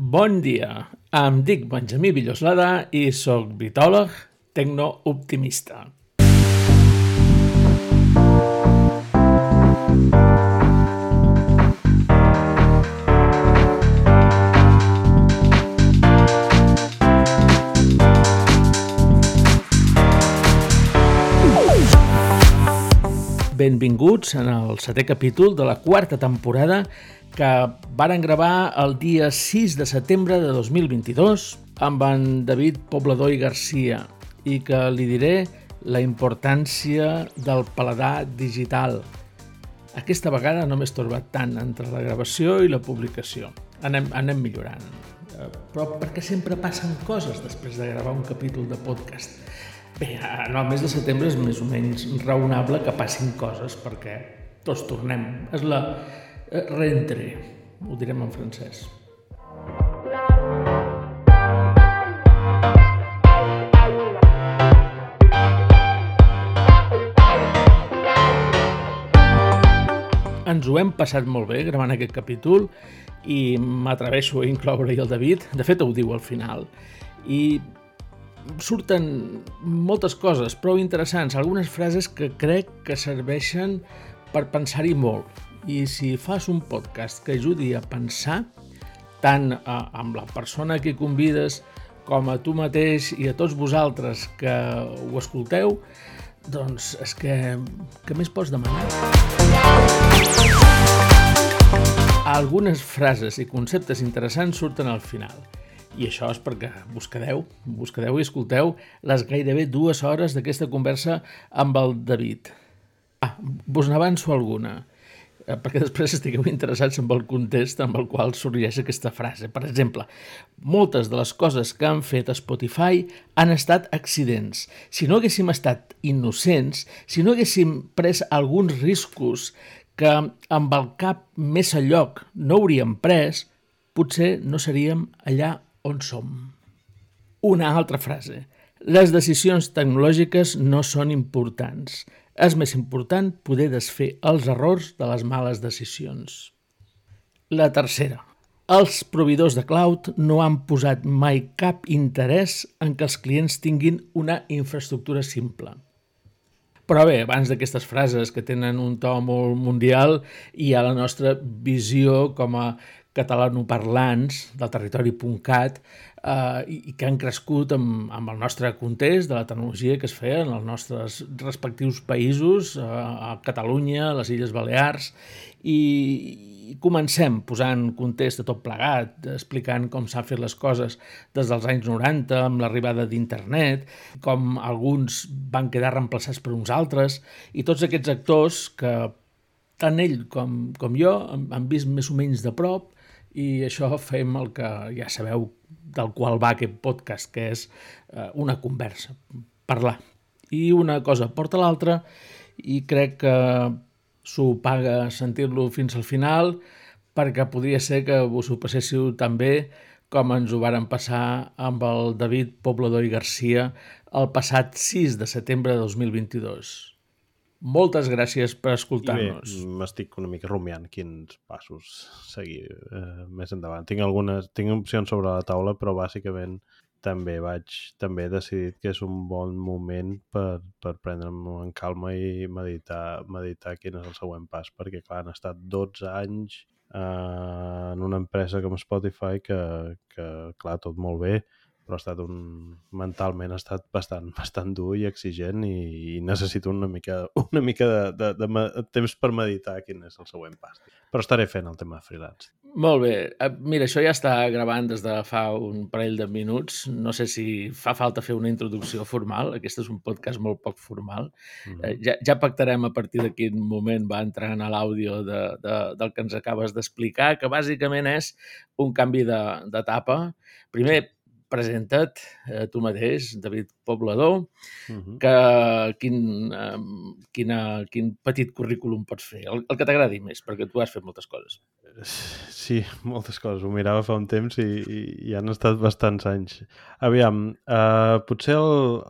Bon dia, em dic Benjamí Villoslada i sóc vitòleg tecnooptimista. Benvinguts en el setè capítol de la quarta temporada que varen gravar el dia 6 de setembre de 2022 amb en David Poblador i Garcia i que li diré la importància del paladar digital. Aquesta vegada no m'he estorbat tant entre la gravació i la publicació. Anem, anem millorant. Eh, però perquè sempre passen coses després de gravar un capítol de podcast. Bé, en el mes de setembre és més o menys raonable que passin coses perquè tots tornem. És la eh, rentre, ho direm en francès. Ens ho hem passat molt bé gravant aquest capítol i m'atreveixo a incloure-hi el David. De fet, ho diu al final. I surten moltes coses prou interessants, algunes frases que crec que serveixen per pensar-hi molt. I si fas un podcast que ajudi a pensar, tant a, amb la persona que convides com a tu mateix i a tots vosaltres que ho escolteu, doncs és que, que més pots demanar? Algunes frases i conceptes interessants surten al final. I això és perquè vos quedeu, i escolteu les gairebé dues hores d'aquesta conversa amb el David. Ah, vos n'avanço alguna, eh, perquè després estigueu interessats en el context amb el qual sorgeix aquesta frase. Per exemple, moltes de les coses que han fet a Spotify han estat accidents. Si no haguéssim estat innocents, si no haguéssim pres alguns riscos que amb el cap més a lloc no hauríem pres, potser no seríem allà on som. Una altra frase. Les decisions tecnològiques no són importants. És més important poder desfer els errors de les males decisions. La tercera. Els proveïdors de cloud no han posat mai cap interès en que els clients tinguin una infraestructura simple. Però bé, abans d'aquestes frases que tenen un to molt mundial, hi ha la nostra visió com a catalanoparlants del territori.cat eh, i que han crescut amb, amb el nostre context de la tecnologia que es feia en els nostres respectius països, eh, a Catalunya, a les Illes Balears, i, i comencem posant context de tot plegat, explicant com s'han fet les coses des dels anys 90 amb l'arribada d'internet, com alguns van quedar reemplaçats per uns altres, i tots aquests actors que tant ell com, com jo han vist més o menys de prop i això fem el que ja sabeu del qual va aquest podcast, que és eh, una conversa, parlar. I una cosa porta l'altra i crec que s'ho paga sentir-lo fins al final perquè podria ser que vos ho passéssiu tan bé com ens ho varen passar amb el David Poblador i Garcia el passat 6 de setembre de 2022. Moltes gràcies per escoltar-nos. M'estic una mica rumiant quins passos seguir eh, més endavant. Tinc algunes, tinc opcions sobre la taula, però bàsicament també vaig també he decidit que és un bon moment per, per prendre'm en calma i meditar, meditar quin és el següent pas, perquè clar, han estat 12 anys eh, en una empresa com Spotify que, que clar, tot molt bé, però ha estat un... mentalment ha estat bastant, bastant dur i exigent i, i necessito una mica, una mica de, de, de, de temps per meditar quin és el següent pas. Però estaré fent el tema de freelance. Molt bé. Eh, mira, això ja està gravant des de fa un parell de minuts. No sé si fa falta fer una introducció formal. Aquest és un podcast molt poc formal. Mm -hmm. ja, ja pactarem a partir de quin moment va entrar en l'àudio de, de, del que ens acabes d'explicar, que bàsicament és un canvi d'etapa. Primer, presenta't eh, tu mateix, David Poblador, uh -huh. que, quin, eh, quina, quin petit currículum pots fer, el, el que t'agradi més, perquè tu has fet moltes coses. Sí, moltes coses. Ho mirava fa un temps i, i, i han estat bastants anys. Aviam, eh, potser el,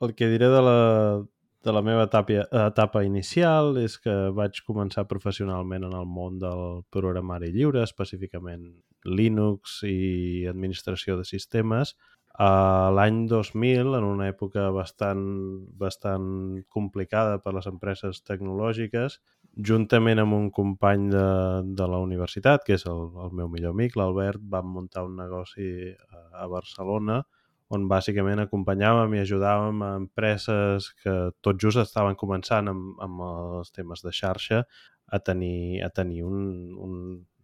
el que diré de la, de la meva etapa, etapa inicial és que vaig començar professionalment en el món del programari lliure, específicament Linux i administració de sistemes, a l'any 2000, en una època bastant, bastant complicada per les empreses tecnològiques, juntament amb un company de, de la universitat, que és el, el meu millor amic, l'Albert, vam muntar un negoci a, a Barcelona on bàsicament acompanyàvem i ajudàvem a empreses que tot just estaven començant amb, amb els temes de xarxa a tenir, a tenir un, un,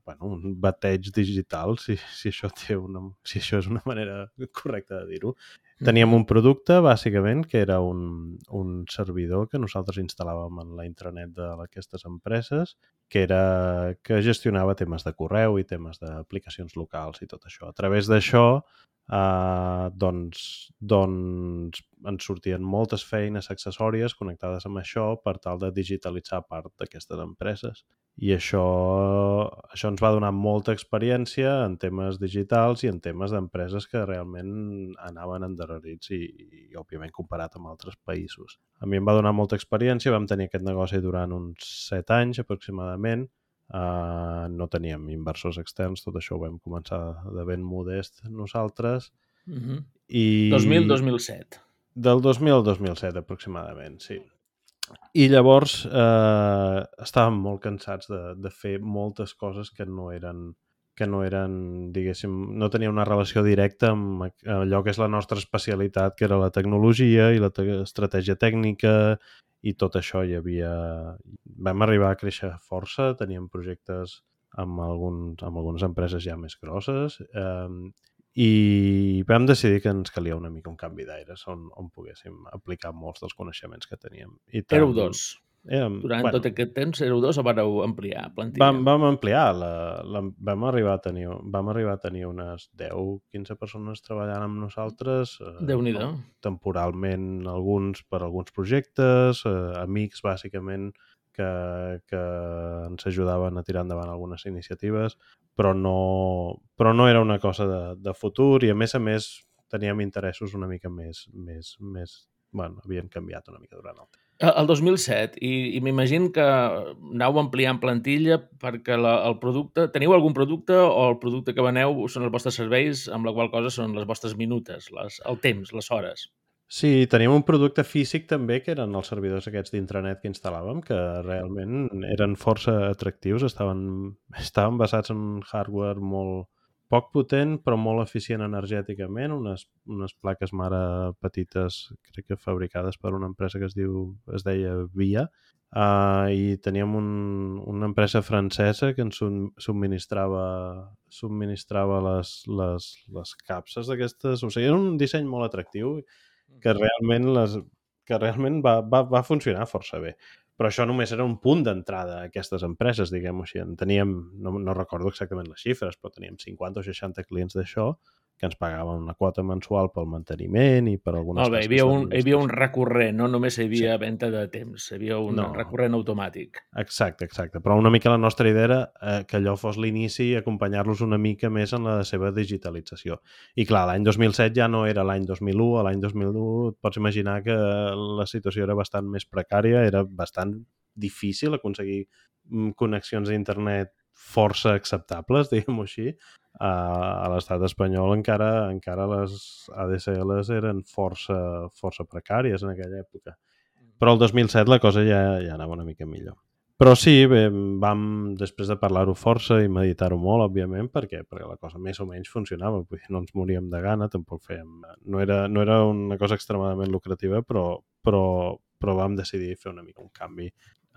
bueno, un bateig digital, si, si, això té una, si això és una manera correcta de dir-ho. Teníem un producte, bàsicament, que era un, un servidor que nosaltres instal·làvem en la intranet d'aquestes empreses, que, era, que gestionava temes de correu i temes d'aplicacions locals i tot això. A través d'això Uh, doncs, doncs ens sortien moltes feines accessòries connectades amb això per tal de digitalitzar part d'aquestes empreses. I això, això ens va donar molta experiència en temes digitals i en temes d'empreses que realment anaven endarrerits i, i, òbviament, comparat amb altres països. A mi em va donar molta experiència, vam tenir aquest negoci durant uns set anys aproximadament, Uh, no teníem inversors externs, tot això ho vam començar de ben modest nosaltres. Uh -huh. I... 2000-2007. Del 2000 al 2007 aproximadament, sí. I llavors eh, estàvem molt cansats de, de fer moltes coses que no eren que no eren, diguéssim, no tenia una relació directa amb allò que és la nostra especialitat, que era la tecnologia i la te estratègia tècnica i tot això hi havia... Vam arribar a créixer força, teníem projectes amb, alguns, amb algunes empreses ja més grosses eh, i vam decidir que ens calia una mica un canvi d'aires on, on poguéssim aplicar molts dels coneixements que teníem. I tant, Éreu dos. Érem, Durant bueno, tot aquest temps éreu dos o vareu ampliar plantilla? Vam, vam ampliar, la, la, vam, arribar a tenir, vam arribar a tenir unes 10-15 persones treballant amb nosaltres. Eh, déu nhi Temporalment alguns per alguns projectes, eh, amics bàsicament que, que ens ajudaven a tirar endavant algunes iniciatives, però no, però no era una cosa de, de futur i a més a més teníem interessos una mica més, més, més bueno, havien canviat una mica durant el temps. El 2007, i, i m'imagino que aneu ampliant plantilla perquè la, el producte... Teniu algun producte o el producte que veneu són els vostres serveis, amb la qual cosa són les vostres minutes, les, el temps, les hores? Sí, teníem un producte físic també, que eren els servidors aquests d'intranet que instal·làvem, que realment eren força atractius, estaven, estaven basats en hardware molt, poc potent però molt eficient energèticament, unes, unes plaques mare petites, crec que fabricades per una empresa que es diu es deia Via, uh, i teníem un, una empresa francesa que ens subministrava subministrava les, les, les capses d'aquestes, o sigui, era un disseny molt atractiu que realment les, que realment va, va, va funcionar força bé però això només era un punt d'entrada a aquestes empreses, diguem-ho així. En teníem, no, no recordo exactament les xifres, però teníem 50 o 60 clients d'això que ens pagaven una quota mensual pel manteniment i per algunes Molt bé, hi havia, un, hi havia un recurrent, no només hi havia sí. venda de temps, hi havia un no. recurrent automàtic. Exacte, exacte. Però una mica la nostra idea era eh, que allò fos l'inici i acompanyar-los una mica més en la seva digitalització. I clar, l'any 2007 ja no era l'any 2001, a l'any 2001 pots imaginar que la situació era bastant més precària, era bastant difícil aconseguir mm, connexions a internet força acceptables, diguem-ho així, a, a l'estat espanyol encara encara les ADSLs eren força, força precàries en aquella època. Mm. Però el 2007 la cosa ja, ja anava una mica millor. Però sí, bé, vam, després de parlar-ho força i meditar-ho molt, òbviament, perquè, perquè la cosa més o menys funcionava, vull dir, no ens moríem de gana, tampoc fèiem... No era, no era una cosa extremadament lucrativa, però, però, però vam decidir fer una mica un canvi,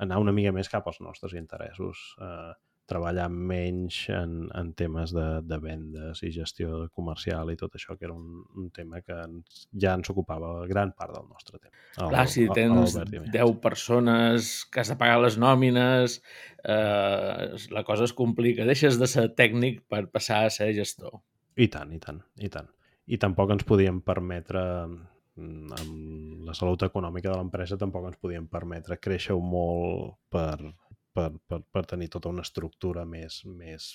anar una mica més cap als nostres interessos, eh, treballar menys en, en temes de, de vendes i gestió comercial i tot això, que era un, un tema que ens, ja ens ocupava gran part del nostre temps. El, Clar, si tens 10 persones que has de pagar les nòmines, eh, la cosa es complica. Deixes de ser tècnic per passar a ser gestor. I tant, i tant, i tant. I tampoc ens podíem permetre mm, amb la salut econòmica de l'empresa tampoc ens podíem permetre créixer molt per, per, per, per tenir tota una estructura més, més,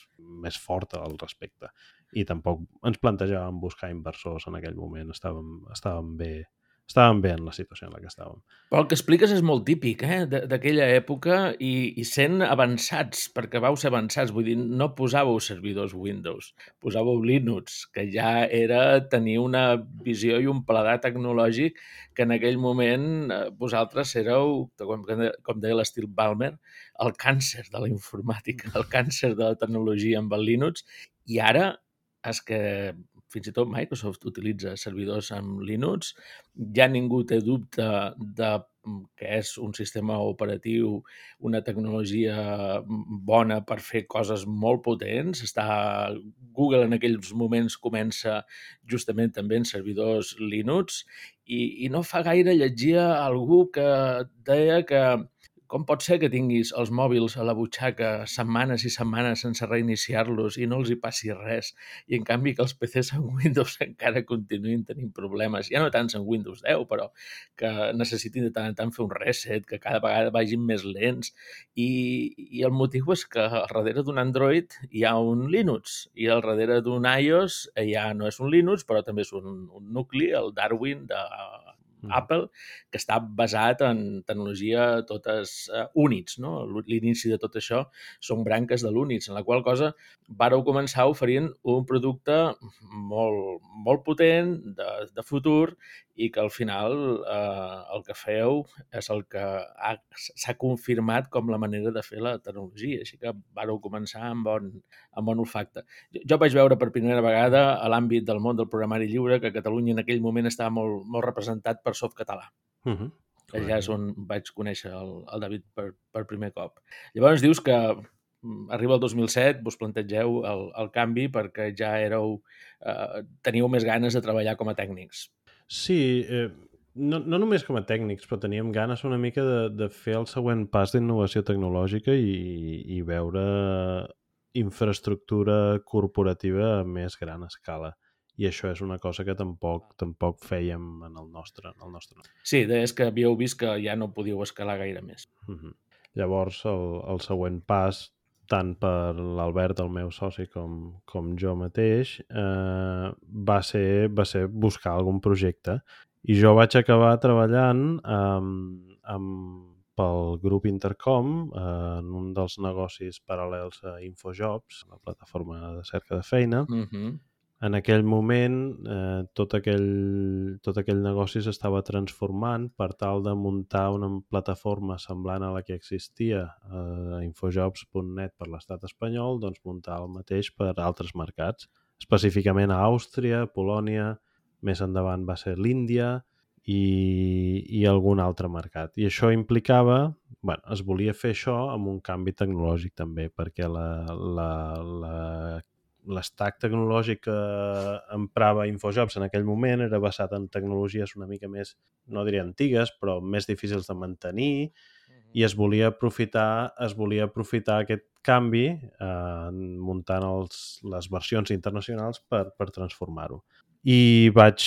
més forta al respecte. I tampoc ens plantejàvem buscar inversors en aquell moment. Estàvem, estàvem bé estàvem bé en la situació en la que estàvem. Però el que expliques és molt típic eh? d'aquella època i, i sent avançats, perquè vau ser avançats, vull dir, no posàveu servidors Windows, posàveu Linux, que ja era tenir una visió i un paladar tecnològic que en aquell moment eh, vosaltres éreu, com, com deia l'estil Balmer, el càncer de la informàtica, el càncer de la tecnologia amb el Linux, i ara és que fins i tot Microsoft utilitza servidors amb Linux, ja ningú té dubte de mm, que és un sistema operatiu, una tecnologia mm, bona per fer coses molt potents. Està... Google en aquells moments comença justament també en servidors Linux i, i no fa gaire llegia algú que deia que com pot ser que tinguis els mòbils a la butxaca setmanes i setmanes sense reiniciar-los i no els hi passi res? I en canvi que els PCs en Windows encara continuïn tenint problemes, ja no tants en Windows 10, però que necessitin de tant en tant fer un reset, que cada vegada vagin més lents. I, i el motiu és que al darrere d'un Android hi ha un Linux i al darrere d'un iOS ja no és un Linux, però també és un, un nucli, el Darwin de mm. Apple, que està basat en tecnologia totes uh, Unix. No? L'inici de tot això són branques de l'Unix, en la qual cosa vareu començar oferint un producte molt, molt potent, de, de futur, i que al final eh, el que feu és el que s'ha confirmat com la manera de fer la tecnologia. Així que vareu començar amb bon, amb bon olfacte. Jo, jo vaig veure per primera vegada a l'àmbit del món del programari lliure que Catalunya en aquell moment estava molt, molt representat per Softcatalà. Uh -huh. Allà és on vaig conèixer el, el David per, per primer cop. Llavors dius que mm, arriba el 2007, vos plantegeu el, el canvi perquè ja éreu, eh, teníeu més ganes de treballar com a tècnics. Sí, eh, no, no només com a tècnics, però teníem ganes una mica de, de fer el següent pas d'innovació tecnològica i, i veure infraestructura corporativa a més gran escala. I això és una cosa que tampoc tampoc fèiem en el nostre. En el nostre. Sí, és que havíeu vist que ja no podíeu escalar gaire més. Uh -huh. Llavors, el, el següent pas tant per l'Albert, el meu soci, com, com jo mateix, eh, va, ser, va ser buscar algun projecte. I jo vaig acabar treballant amb, amb, pel grup Intercom eh, en un dels negocis paral·lels a Infojobs, la plataforma de cerca de feina, uh -huh en aquell moment eh, tot, aquell, tot aquell negoci s'estava transformant per tal de muntar una plataforma semblant a la que existia a infojobs.net per l'estat espanyol, doncs muntar el mateix per altres mercats, específicament a Àustria, Polònia, més endavant va ser l'Índia i, i algun altre mercat. I això implicava, bueno, es volia fer això amb un canvi tecnològic també, perquè la, la, la l'estac tecnològic que emprava Infojobs en aquell moment era basat en tecnologies una mica més, no diria antigues, però més difícils de mantenir i es volia aprofitar, es volia aprofitar aquest canvi eh, muntant els, les versions internacionals per, per transformar-ho. I vaig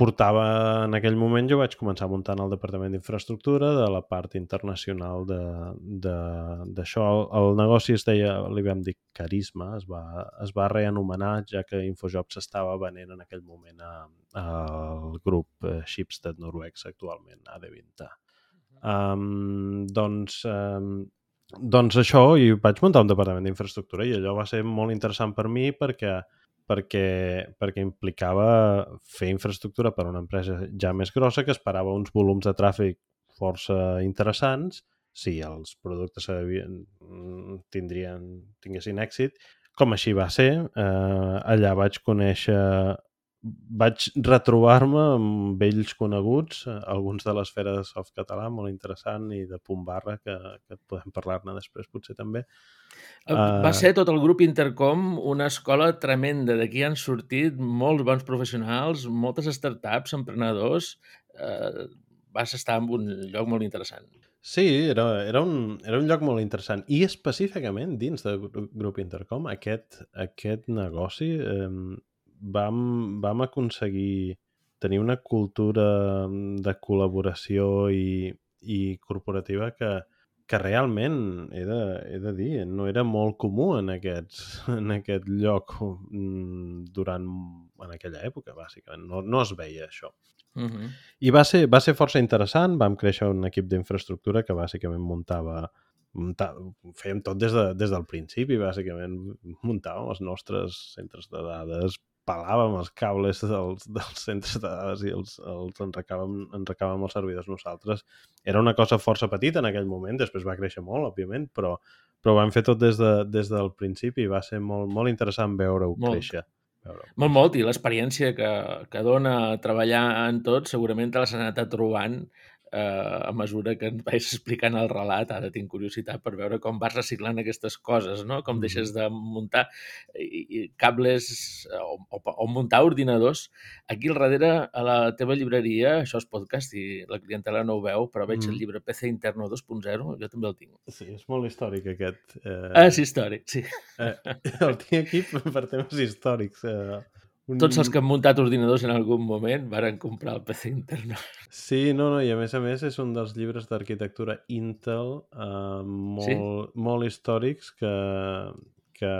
portava en aquell moment jo vaig començar muntant el Departament d'Infraestructura de la part internacional d'això. El, el negoci es deia, li vam dir Carisma, es va, es va reanomenar ja que Infojobs estava venent en aquell moment al grup eh, Shipstead Noruecs actualment, AD20. Um, doncs, um, doncs això, i vaig muntar un departament d'infraestructura i allò va ser molt interessant per mi perquè perquè, perquè implicava fer infraestructura per a una empresa ja més grossa que esperava uns volums de tràfic força interessants si els productes tindrien, tinguessin èxit, com així va ser. Eh, allà vaig conèixer vaig retrobar-me amb vells coneguts, alguns de l'esfera de soft català, molt interessant, i de punt barra, que, que podem parlar-ne després potser també. Uh... Va ser tot el grup Intercom una escola tremenda. D'aquí han sortit molts bons professionals, moltes startups, emprenedors. Uh, vas estar en un lloc molt interessant. Sí, era, era, un, era un lloc molt interessant. I específicament dins del grup Intercom, aquest, aquest negoci eh, vam, vam aconseguir tenir una cultura de col·laboració i, i corporativa que, que realment, he de, he de dir, no era molt comú en, aquests, en aquest lloc mm, durant en aquella època, bàsicament. No, no es veia això. Uh -huh. I va ser, va ser força interessant, vam créixer un equip d'infraestructura que bàsicament muntava, ho fèiem tot des, de, des del principi, bàsicament muntàvem els nostres centres de dades, pelàvem els cables dels, dels centres de dades i els, els enrecàvem, enrecàvem els servidors nosaltres. Era una cosa força petita en aquell moment, després va créixer molt, òbviament, però, però ho vam fer tot des, de, des del principi i va ser molt, molt interessant veure-ho créixer. Veure Molt, molt, i l'experiència que, que dona treballar en tot segurament te l'has anat trobant eh, a mesura que ens vais explicant el relat. Ara tinc curiositat per veure com vas reciclant aquestes coses, no? Com Mhm. deixes de muntar cables eh, o, o, o muntar ordinadors. Aquí al darrere, a la teva llibreria, això és podcast i la clientela no ho veu, però veig el Mhm. llibre PC Interno 2.0, jo també el tinc. Sí, és molt històric aquest. Eh, Ah, és històric, sí. eh, el tinc aquí per temes històrics. Eh, un... Tots els que han muntat ordinadors en algun moment varen comprar el PC Interno. Sí, no, no, i a més a més és un dels llibres d'arquitectura Intel eh, molt, Sí? molt històrics que, que,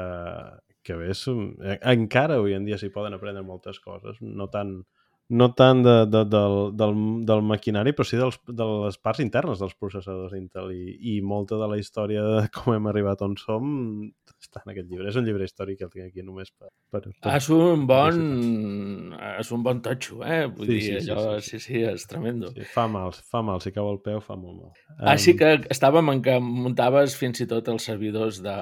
que bé, són, eh, encara avui en dia s'hi poden aprendre moltes coses, no tant, no tant de, de, del, del, del maquinari, però sí dels, de les parts internes dels processadors Intel i, i molta de la història de com hem arribat on som està en aquest llibre. És un llibre històric que el tinc aquí només per... per, per Ah, és un bon... És un bon totxo, eh? Vull Sí, dir, sí, sí, allò... sí, Sí, sí, és tremendo. Sí, fa mal, fa mal. Si cau el peu, fa molt mal. Ah, sí que estàvem en què muntaves fins i tot els servidors de,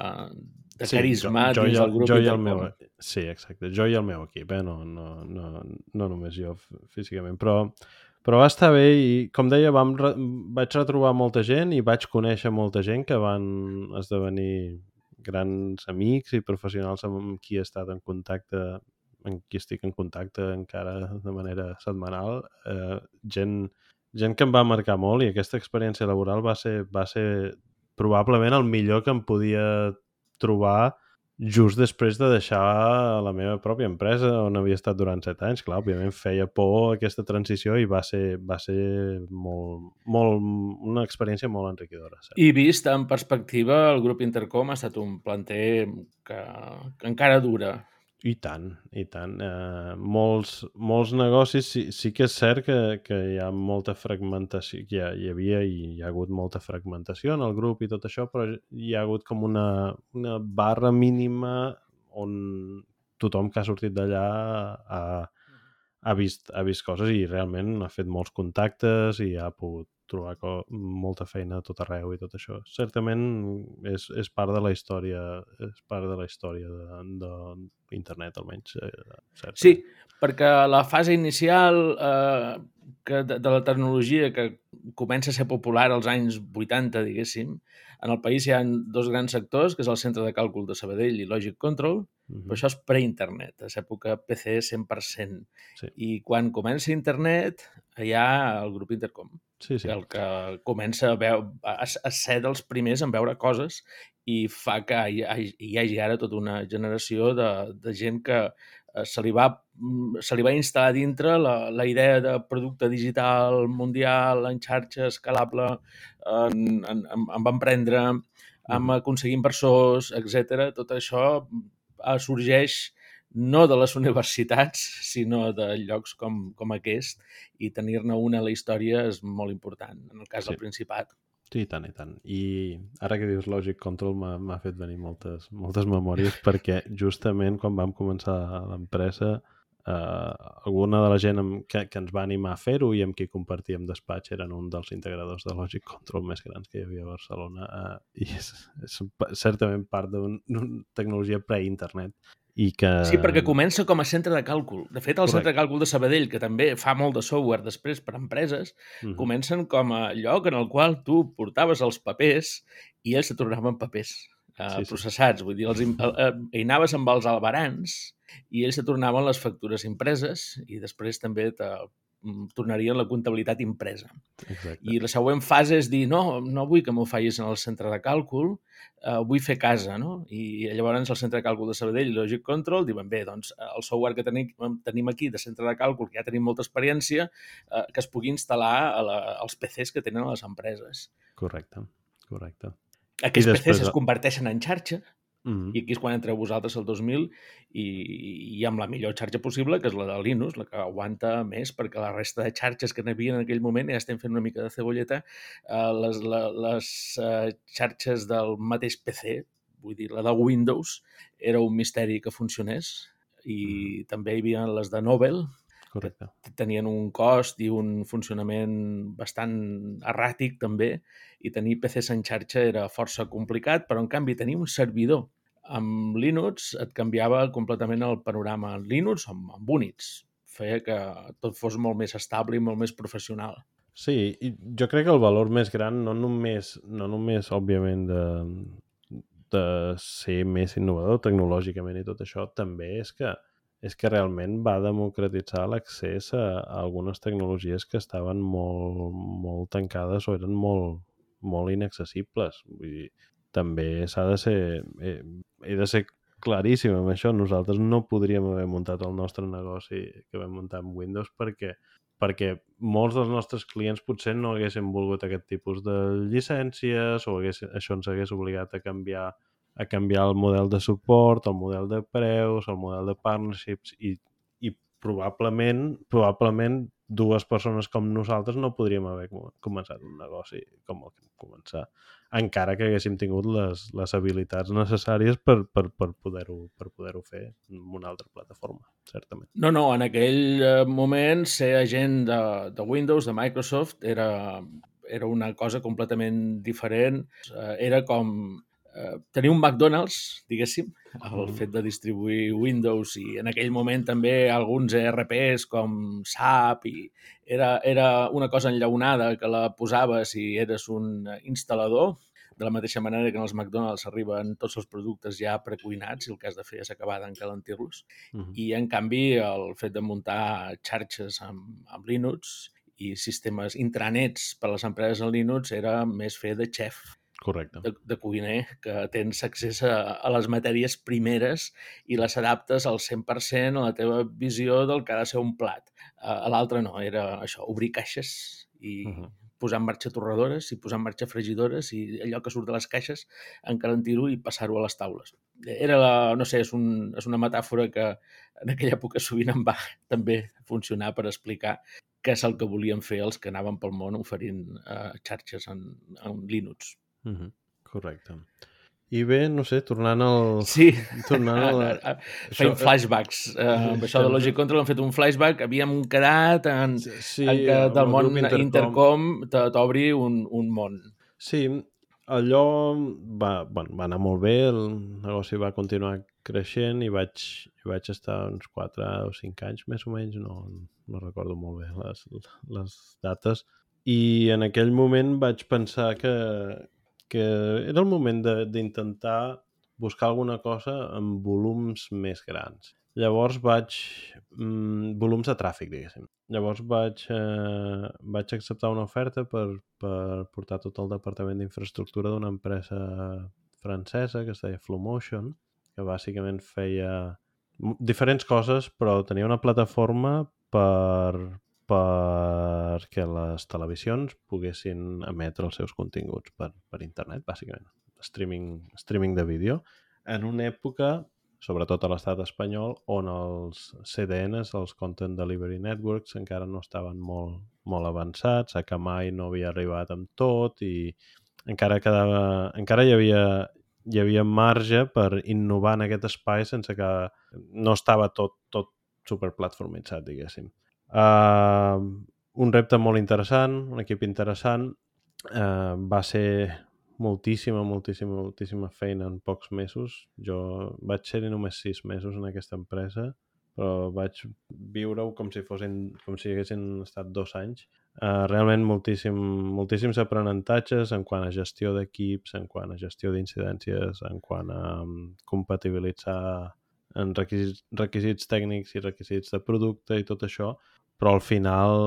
de Sí, carisma jo, jo, dins el, del grup jo i el meu, sí, exacte, jo i el meu equip, eh? no, no, no, no només jo físicament, però, però va estar bé i, com deia, vam re, vaig retrobar molta gent i vaig conèixer molta gent que van esdevenir grans amics i professionals amb qui he estat en contacte amb qui estic en contacte encara de manera setmanal, eh, gent, gent que em va marcar molt i aquesta experiència laboral va ser, va ser probablement el millor que em podia trobar just després de deixar la meva pròpia empresa on havia estat durant set anys. Clar, òbviament feia por aquesta transició i va ser, va ser molt, molt, una experiència molt enriquidora. Cert? I vist en perspectiva, el grup Intercom ha estat un planter que, que encara dura. I tant, i tant. Eh, molts, molts negocis, sí, sí que és cert que, que hi ha molta fragmentació, que hi, ha, hi havia i hi ha hagut molta fragmentació en el grup i tot això, però hi ha hagut com una, una barra mínima on tothom que ha sortit d'allà ha, ha, vist, ha vist coses i realment ha fet molts contactes i ha pogut trobar molta feina a tot arreu i tot això. Certament és, és part de la història és part de la història d'internet, almenys. Eh, certament. Sí, perquè la fase inicial eh, que de, de la tecnologia que comença a ser popular als anys 80, diguéssim, en el país hi ha dos grans sectors, que és el Centre de Càlcul de Sabadell i Logic Control, Mm però això és pre-internet, és època PC 100%. Sí. I quan comença internet, hi ha el grup Intercom, Sí, sí. el que comença a, veu, a, a ser dels primers en veure coses i fa que hi, hi, hi hagi ara tota una generació de, de gent que eh, se li, va, mm, se li va instal·lar dintre la, la idea de producte digital mundial, en xarxa, escalable, en, en, en, en emprendre, amb aconseguir inversors, etc. Tot això eh, sorgeix no de les universitats, sinó de llocs com, com aquest, i tenir-ne una a la història és molt important, en el cas Sí. del Principat. Sí, i tant, i tant. I ara que dius Logic Control m'ha m'ha fet venir moltes, moltes memòries perquè justament quan vam començar l'empresa eh, alguna de la gent amb, que, que ens va animar a fer-ho i amb qui compartíem despatx eren un dels integradors de Logic Control més grans que hi havia a Barcelona eh, i és, és certament part d'una tecnologia pre-internet i que... Sí, perquè comença com a centre de càlcul. De fet, el Correcte. centre de càlcul de Sabadell, que també fa molt de software després per a empreses, Mhm. comencen com a lloc en el qual tu portaves els papers i ells te tornaven papers eh, Sí, sí. processats. Vull dir, els, eh, hi anaves amb els albarans i ells te tornaven les factures impreses i després també te mm, tornarien la comptabilitat impresa. Exacte. I la següent fase és dir, no, no vull que m'ho facis en el centre de càlcul, eh, vull fer casa, no? I llavors el centre de càlcul de Sabadell i Logic Control diuen, bé, doncs el software que tenim, tenim aquí de centre de càlcul, que ja tenim molta experiència, eh, que es pugui instal·lar a la, als PCs que tenen les empreses. Correcte, correcte. Aquests després- PCs es converteixen en xarxa Mm -hmm. I aquí és quan entreu vosaltres el 2000 i, i amb la millor xarxa possible, que és la de Linux, la que aguanta més, perquè la resta de xarxes que n'hi en aquell moment, ja estem fent una mica de cebolleta, eh, les, la, les eh, xarxes del mateix PC, vull dir, la de Windows, era un misteri que funcionés, i mm. també hi havia les de Nobel, Correcte. tenien un cost i un funcionament bastant erràtic també, i tenir PCs en xarxa era força complicat, però en canvi tenir un servidor amb Linux et canviava completament el panorama en Linux o amb Unix. Feia que tot fos molt més estable i molt més professional. Sí, i jo crec que el valor més gran, no només, no només òbviament, de, de ser més innovador tecnològicament i tot això, també és que és que realment va democratitzar l'accés a, a algunes tecnologies que estaven molt, molt tancades o eren molt, molt inaccessibles. Vull dir, també s'ha de ser... He, he de ser claríssim amb això. Nosaltres no podríem haver muntat el nostre negoci que vam muntar amb Windows perquè perquè molts dels nostres clients potser no haguessin volgut aquest tipus de llicències o hagués, això ens hagués obligat a canviar a canviar el model de suport, el model de preus, el model de partnerships i, i probablement, probablement dues persones com nosaltres no podríem haver començat un negoci com el que vam començar, encara que haguéssim tingut les, les habilitats necessàries per, per, per poder-ho per poder fer en una altra plataforma, certament. No, no, en aquell eh, moment ser agent de, de Windows, de Microsoft, era, era una cosa completament diferent. Eh, era com tenir un McDonald's, diguéssim, el fet de distribuir Windows i en aquell moment també alguns ERPs com SAP i era, era una cosa enllaunada que la posaves i eres un instal·lador, de la mateixa manera que en els McDonald's arriben tots els productes ja precuinats i el que has de fer és acabar d'encalentir-los. Uh -huh. I, en canvi, el fet de muntar xarxes amb, amb Linux i sistemes intranets per a les empreses en Linux era més fer de xef Correcte. de, de cuiner, que tens accés a, a les matèries primeres i les adaptes al 100% a la teva visió del que ha de ser un plat. A, a l'altre no, era això, obrir caixes i uh -huh. posar en marxa torradores i posar en marxa fregidores i allò que surt de les caixes encalentir-ho i passar-ho a les taules. Era la, no sé, és, un, és una metàfora que en aquella època sovint em va també funcionar per explicar què és el que volien fer els que anaven pel món oferint uh, xarxes en, en Linux. Mm -hmm. Correcte. I bé, no sé, tornant al... Sí, tornant al... feim flashbacks. Uh, amb això de Logic Control hem fet un flashback. Havíem quedat en, sí, en que del món Intercom, Intercom t'obri un, un món. Sí, allò va, bueno, va anar molt bé, el negoci va continuar creixent i vaig, i vaig estar uns 4 o 5 anys més o menys, no, no recordo molt bé les, les dates, i en aquell moment vaig pensar que, que era el moment d'intentar buscar alguna cosa amb volums més grans. Llavors vaig... Mm, volums de tràfic, diguéssim. Llavors vaig, eh, vaig acceptar una oferta per, per portar tot el departament d'infraestructura d'una empresa francesa que es deia Flowmotion, que bàsicament feia diferents coses, però tenia una plataforma per, perquè les televisions poguessin emetre els seus continguts per, per internet, bàsicament. Streaming, streaming de vídeo, en una època, sobretot a l'estat espanyol, on els CDNs, els Content Delivery Networks, encara no estaven molt, molt avançats, a mai no havia arribat amb tot i encara, quedava, encara hi havia, hi havia marge per innovar en aquest espai sense que no estava tot, tot superplatformitzat, diguéssim. Uh, un repte molt interessant, un equip interessant. Uh, va ser moltíssima, moltíssima, moltíssima feina en pocs mesos. Jo vaig ser només sis mesos en aquesta empresa, però vaig viure-ho com si fossin, com si haguessin estat dos anys. Uh, realment moltíssim, moltíssims aprenentatges en quant a gestió d'equips, en quant a gestió d'incidències, en quant a um, compatibilitzar en requisits, requisits tècnics i requisits de producte i tot això, però al final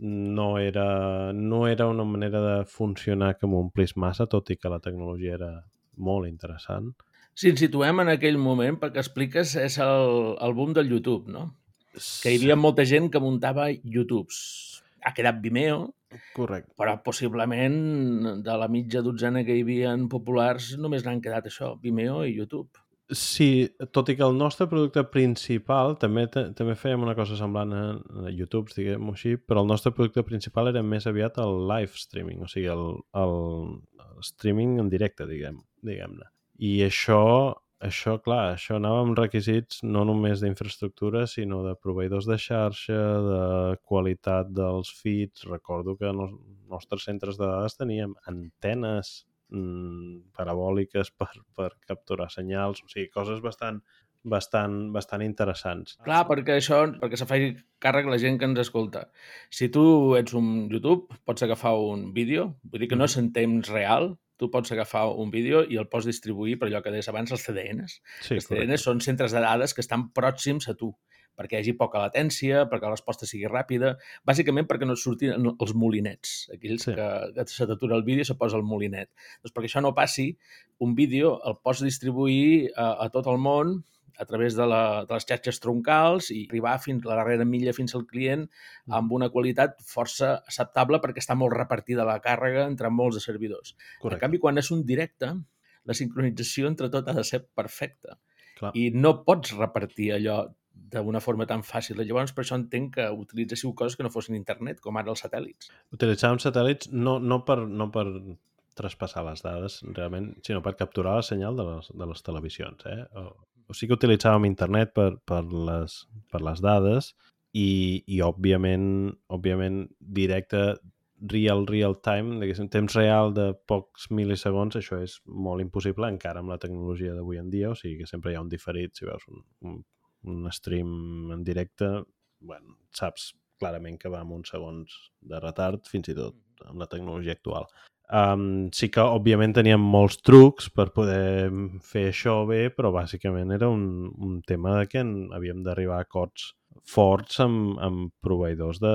no era, no era una manera de funcionar que m'omplís massa, tot i que la tecnologia era molt interessant. Si ens situem en aquell moment, perquè expliques, és el, el boom del YouTube, no? Que hi havia molta gent que muntava YouTubes. Ha quedat Vimeo, Correcte. Però possiblement de la mitja dotzena que hi havia populars només n'han quedat això, Vimeo i YouTube. Sí, tot i que el nostre producte principal, també també fèiem una cosa semblant a, a YouTube, diguem-ho així, però el nostre producte principal era més aviat el live streaming, o sigui, el, el streaming en directe, diguem-ne. Diguem I això això, clar, això anava amb requisits no només d'infraestructura, sinó de proveïdors de xarxa, de qualitat dels feeds. Recordo que en els nostres centres de dades teníem antenes mmm, parabòliques per, per capturar senyals, o sigui, coses bastant, bastant, bastant interessants. Clar, perquè això, perquè se faci càrrec la gent que ens escolta. Si tu ets un YouTube, pots agafar un vídeo, vull dir que no és en temps real, tu pots agafar un vídeo i el pots distribuir per allò que deies abans, els CDNs. Sí, els CDNs són centres de dades que estan pròxims a tu perquè hi hagi poca latència, perquè la resposta sigui ràpida, bàsicament perquè no et surtin els molinets, aquells sí. que, que se t'atura el vídeo i se posa el molinet. Doncs perquè això no passi, un vídeo el pots distribuir a, a tot el món a través de, la, de les xarxes troncals i arribar fins a la darrera milla fins al client mm. amb una qualitat força acceptable perquè està molt repartida la càrrega entre molts de servidors. Correcte. En canvi, quan és un directe, la sincronització entre tot ha de ser perfecta. Clar. I no pots repartir allò d'una forma tan fàcil. Llavors, per això entenc que utilitzéssiu coses que no fossin internet, com ara els satèl·lits. Utilitzàvem satèl·lits no, no, per, no per traspassar les dades realment, sinó per capturar la senyal de les, de les televisions. Eh? O, o sí que utilitzàvem internet per, per, les, per les dades i, i òbviament, òbviament directe real, real time, diguéssim, temps real de pocs mil·lisegons, això és molt impossible encara amb la tecnologia d'avui en dia, o sigui que sempre hi ha un diferit, si veus un, un, un stream en directe, bueno, saps clarament que va amb uns segons de retard, fins i tot amb la tecnologia actual. Um, sí que, òbviament, teníem molts trucs per poder fer això bé, però bàsicament era un, un tema de que havíem d'arribar a acords forts amb, amb proveïdors de,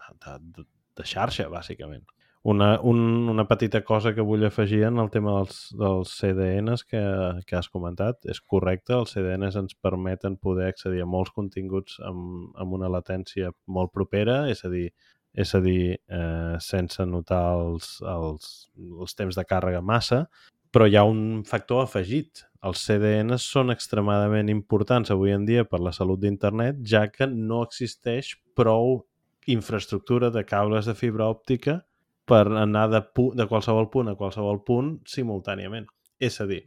de, de, de xarxa, bàsicament. Una, un, una petita cosa que vull afegir en el tema dels, dels CDNs que, que has comentat. És correcte, els CDNs ens permeten poder accedir a molts continguts amb, amb una latència molt propera, és a dir, és a dir, eh, sense notar els, els, els temps de càrrega massa, però hi ha un factor afegit. Els CDNs són extremadament importants avui en dia per la salut d'internet, ja que no existeix prou infraestructura de cables de fibra òptica per anar de, de qualsevol punt a qualsevol punt simultàniament. És a dir,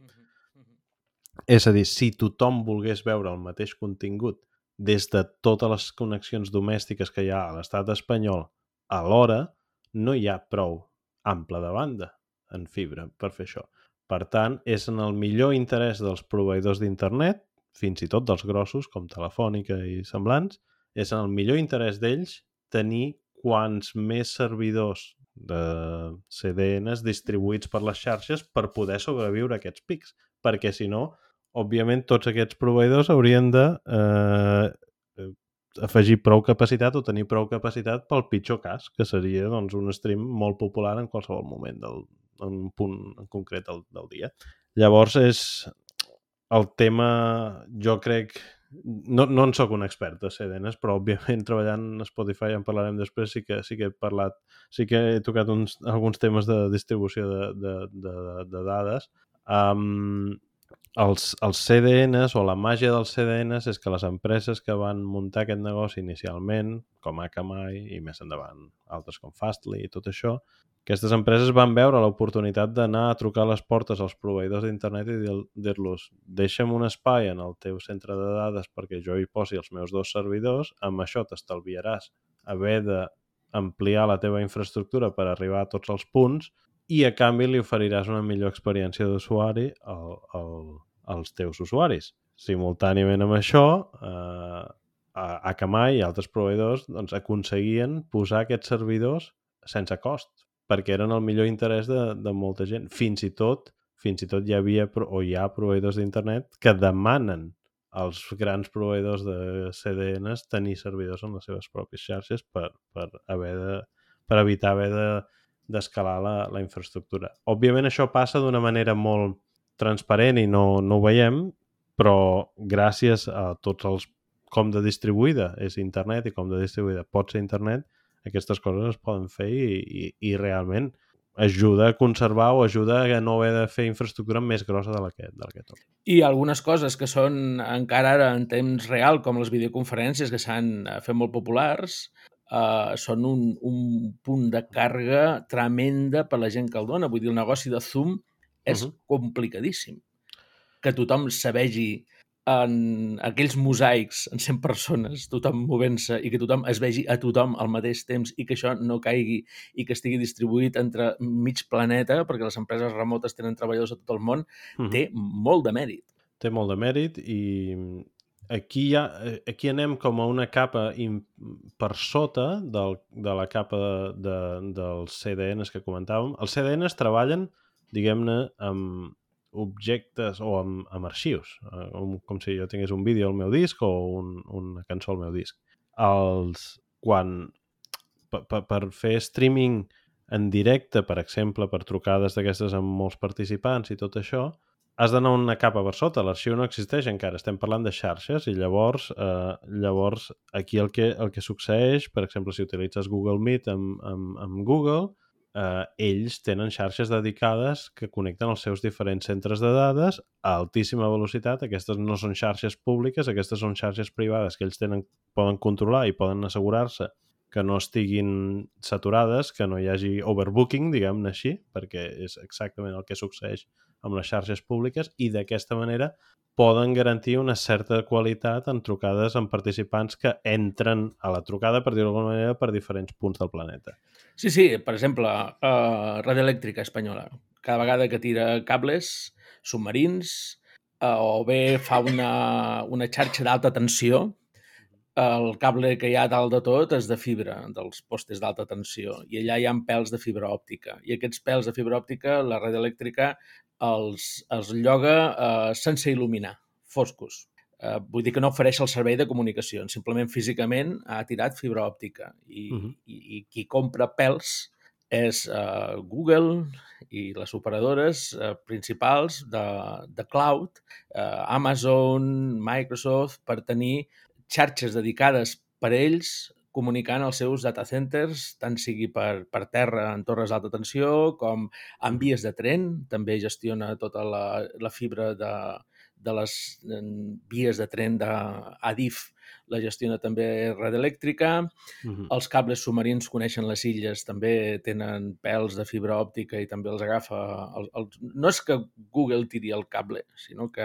és a dir, si tothom volgués veure el mateix contingut des de totes les connexions domèstiques que hi ha a l'estat espanyol alhora, no hi ha prou ample de banda en fibra per fer això. Per tant, és en el millor interès dels proveïdors d'internet, fins i tot dels grossos, com Telefònica i semblants, és en el millor interès d'ells tenir quants més servidors de CDNs distribuïts per les xarxes per poder sobreviure aquests pics. Perquè, si no, òbviament, tots aquests proveïdors haurien de eh, afegir prou capacitat o tenir prou capacitat pel pitjor cas, que seria doncs, un stream molt popular en qualsevol moment del, en un punt en concret del, del dia. Llavors és el tema, jo crec, no, no en sóc un expert de CDNs, però òbviament treballant a Spotify, en parlarem després, sí que, sí que he parlat, sí que he tocat uns, alguns temes de distribució de, de, de, de dades. Um, els, els CDNs o la màgia dels CDNs és que les empreses que van muntar aquest negoci inicialment, com Akamai i més endavant altres com Fastly i tot això, aquestes empreses van veure l'oportunitat d'anar a trucar les portes als proveïdors d'internet i dir-los deixa'm un espai en el teu centre de dades perquè jo hi posi els meus dos servidors, amb això t'estalviaràs haver d'ampliar la teva infraestructura per arribar a tots els punts i a canvi li oferiràs una millor experiència d'usuari al, al, als teus usuaris. Simultàniament amb això, eh, Akamai i altres proveïdors doncs, aconseguien posar aquests servidors sense cost, perquè eren el millor interès de, de molta gent. Fins i tot fins i tot hi havia o hi ha proveïdors d'internet que demanen als grans proveïdors de CDNs tenir servidors en les seves pròpies xarxes per, per, haver de, per evitar haver de, d'escalar la, la infraestructura. Òbviament això passa d'una manera molt transparent i no, no ho veiem, però gràcies a tots els com de distribuïda és internet i com de distribuïda pot ser internet, aquestes coses es poden fer i, i, i realment ajuda a conservar o ajuda a no haver de fer infraestructura més grossa de la que, de la que toca. I algunes coses que són encara ara en temps real, com les videoconferències que s'han eh, fet molt populars, uh, són un, un punt de càrrega tremenda per la gent que el dona. Vull dir, el negoci de Zoom és uh -huh. complicadíssim. Que tothom se vegi en aquells mosaics en 100 persones, tothom movent-se i que tothom es vegi a tothom al mateix temps i que això no caigui i que estigui distribuït entre mig planeta, perquè les empreses remotes tenen treballadors a tot el món, uh -huh. té molt de mèrit. Té molt de mèrit i aquí, ja, aquí anem com a una capa per sota del, de la capa de, de, dels CDNs que comentàvem. Els CDNs treballen, diguem-ne, amb, objectes o amb, amb arxius, eh, com si jo tingués un vídeo al meu disc o un, una cançó al meu disc. Els, quan per, per, per fer streaming en directe, per exemple, per trucades d'aquestes amb molts participants i tot això, has d'anar una capa per sota. L'arxiu no existeix encara, estem parlant de xarxes i llavors, eh, llavors aquí el que, el que succeeix, per exemple, si utilitzes Google Meet amb, amb, amb Google, eh, ells tenen xarxes dedicades que connecten els seus diferents centres de dades a altíssima velocitat. Aquestes no són xarxes públiques, aquestes són xarxes privades que ells tenen, poden controlar i poden assegurar-se que no estiguin saturades, que no hi hagi overbooking, diguem-ne així, perquè és exactament el que succeeix amb les xarxes públiques i d'aquesta manera poden garantir una certa qualitat en trucades amb participants que entren a la trucada, per dir-ho d'alguna manera, per diferents punts del planeta. Sí, sí, per exemple, uh, Red Elèctrica Espanyola. Cada vegada que tira cables submarins uh, o bé fa una, una xarxa d'alta tensió, el cable que hi ha dalt de tot és de fibra, dels postes d'alta tensió, i allà hi ha pèls de fibra òptica. I aquests pèls de fibra òptica, la red elèctrica els, els lloga eh, sense il·luminar, foscos. Eh, vull dir que no ofereix el servei de comunicació, simplement físicament ha tirat fibra òptica i, uh -huh. i, i qui compra pèls és eh, Google i les operadores eh, principals de, de cloud, eh, Amazon, Microsoft, per tenir xarxes dedicades per a ells comunicant els seus data centers, tant sigui per, per terra en torres d'alta tensió com en vies de tren. També gestiona tota la, la fibra de, de les vies de tren d'Adif la gestiona també Red Elèctrica. Uh -huh. Els cables submarins coneixen les illes, també tenen pèls de fibra òptica i també els agafa... El, el, no és que Google tiri el cable, sinó que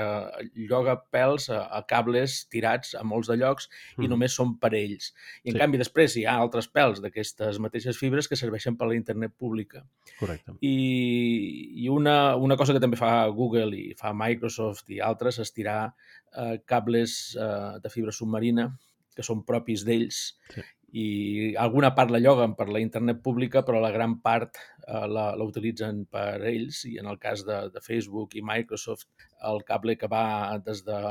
lloga pèls a, a cables tirats a molts de llocs uh -huh. i només són per ells. I en sí. canvi després hi ha altres pèls d'aquestes mateixes fibres que serveixen per a la internet pública. Correcte. I, i una, una cosa que també fa Google i fa Microsoft i altres és tirar eh, cables eh, de fibra submarina que són propis d'ells sí. i alguna part la lloguen per la internet pública, però la gran part eh, la, la utilitzen per ells i en el cas de, de Facebook i Microsoft el cable que va des de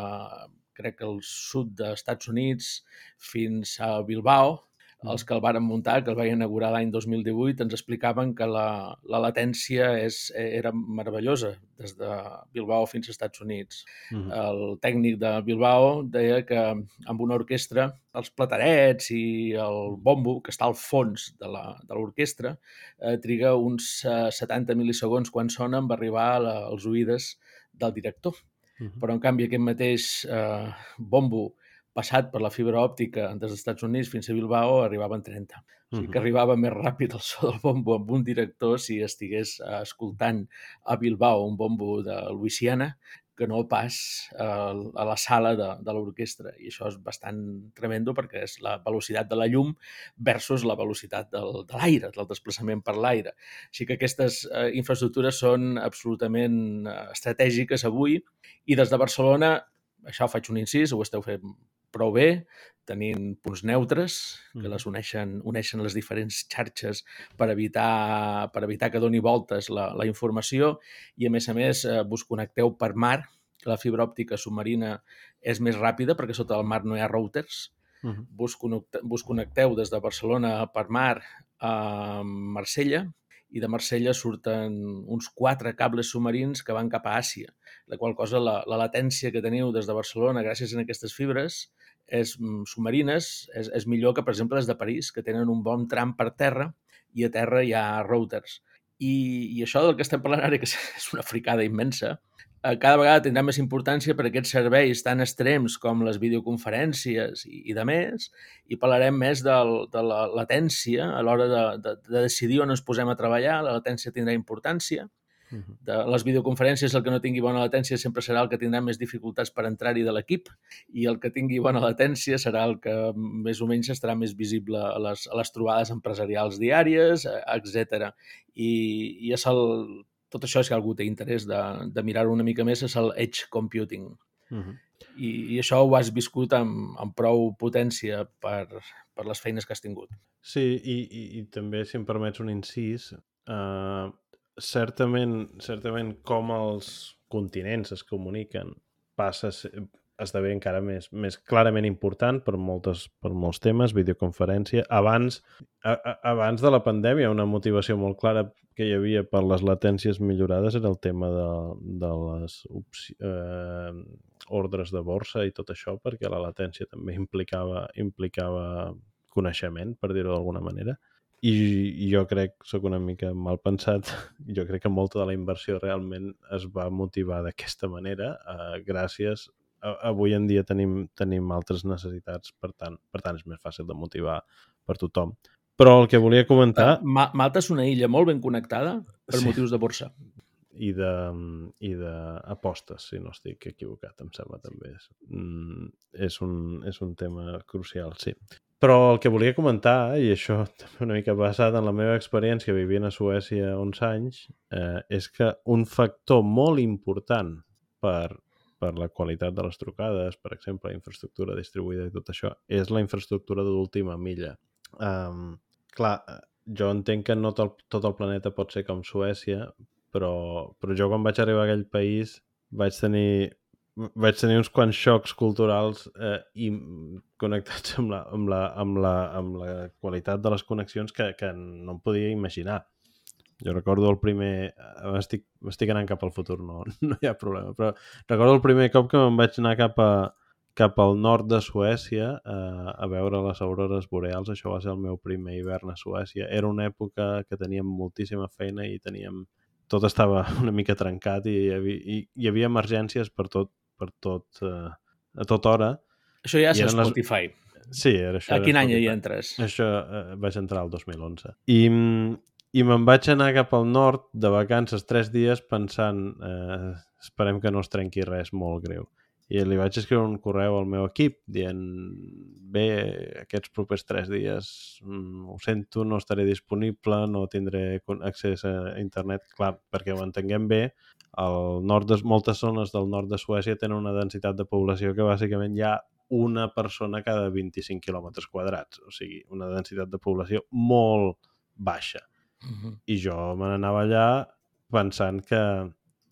crec que el sud dels Estats Units fins a Bilbao els que el varen muntar, que el van inaugurar l'any 2018, ens explicaven que la, la latència és, era meravellosa des de Bilbao fins als Estats Units. Uh -huh. El tècnic de Bilbao deia que amb una orquestra els platarets i el bombo, que està al fons de l'orquestra, eh, triga uns eh, 70 mil·lisegons quan sona en arribar a la, als oïdes del director. Uh -huh. Però, en canvi, aquest mateix eh, bombo passat per la fibra òptica des dels Estats Units fins a Bilbao arribava en 30. O sigui que arribava més ràpid el so del bombo amb un director si estigués eh, escoltant a Bilbao un bombo de Louisiana que no pas eh, a la sala de, de l'orquestra. I això és bastant tremendo perquè és la velocitat de la llum versus la velocitat del, de l'aire, del desplaçament per l'aire. Així que aquestes eh, infraestructures són absolutament estratègiques avui i des de Barcelona això faig un incís, ho esteu fent prou bé, tenint punts neutres que les uneixen, uneixen les diferents xarxes per evitar, per evitar que doni voltes la, la informació i, a més a més, eh, vos connecteu per mar, que la fibra òptica submarina és més ràpida perquè sota el mar no hi ha routers. Uh -huh. vos, connecteu, vos connecteu des de Barcelona per mar a Marsella i de Marsella surten uns quatre cables submarins que van cap a Àsia, la qual cosa la, la latència que teniu des de Barcelona gràcies a aquestes fibres és mm, submarines és, és millor que, per exemple, les de París, que tenen un bon tram per terra i a terra hi ha routers. I, i això del que estem parlant ara, que és una fricada immensa, cada vegada tindrà més importància per aquests serveis tan extrems com les videoconferències i, i de més, i parlarem més del, de la latència a l'hora de, de, de decidir on ens posem a treballar, la latència tindrà importància, de les videoconferències el que no tingui bona latència sempre serà el que tindrà més dificultats per entrar-hi de l'equip i el que tingui bona latència serà el que més o menys estarà més visible a les, a les trobades empresarials diàries, etc. I, i és el, tot això, si algú té interès de, de mirar-ho una mica més, és el edge computing. Uh -huh. I, I això ho has viscut amb, amb prou potència per, per les feines que has tingut. Sí, i, i, i també, si em permets un incís, eh, certament, certament com els continents es comuniquen passa esdevé encara més, més clarament important per, moltes, per molts temes, videoconferència. Abans, a, a, abans de la pandèmia, una motivació molt clara que hi havia per les latències millorades era el tema de, de les eh, ordres de borsa i tot això, perquè la latència també implicava, implicava coneixement, per dir-ho d'alguna manera i jo crec, sóc una mica mal pensat, jo crec que molta de la inversió realment es va motivar d'aquesta manera, eh, gràcies avui en dia tenim, tenim altres necessitats, per tant, per tant és més fàcil de motivar per tothom. Però el que volia comentar... Ma Malta és una illa molt ben connectada per sí. motius de borsa. I de, i d'apostes, si no estic equivocat, em sembla també. És, mm, és, un, és un tema crucial, sí. Però el que volia comentar, i això també una mica basat en la meva experiència vivint a Suècia 11 anys, eh, és que un factor molt important per, per la qualitat de les trucades, per exemple, infraestructura distribuïda i tot això, és la infraestructura d'última milla. Um, clar, jo entenc que no tot, tot el planeta pot ser com Suècia, però, però jo quan vaig arribar a aquell país vaig tenir vaig tenir uns quants xocs culturals eh, i connectats amb la, amb, la, amb, la, amb la qualitat de les connexions que, que no em podia imaginar. Jo recordo el primer... Estic, estic anant cap al futur, no, no hi ha problema, però recordo el primer cop que me'n vaig anar cap, a, cap al nord de Suècia eh, a veure les aurores boreals. Això va ser el meu primer hivern a Suècia. Era una època que teníem moltíssima feina i teníem tot estava una mica trencat i hi havia, hi, hi havia emergències per tot, per tot, eh, a tota hora. Això ja és Spotify. Les... Sí, era això. A quin any hi entres? Això eh, vaig entrar el 2011. I, i me'n vaig anar cap al nord de vacances tres dies pensant eh, esperem que no es trenqui res molt greu i li vaig escriure un correu al meu equip dient bé, aquests propers tres dies mm, ho sento, no estaré disponible, no tindré accés a internet, clar, perquè ho entenguem bé, al nord de, moltes zones del nord de Suècia tenen una densitat de població que bàsicament hi ha una persona cada 25 quilòmetres quadrats, o sigui, una densitat de població molt baixa. Uh -huh. I jo me n'anava allà pensant que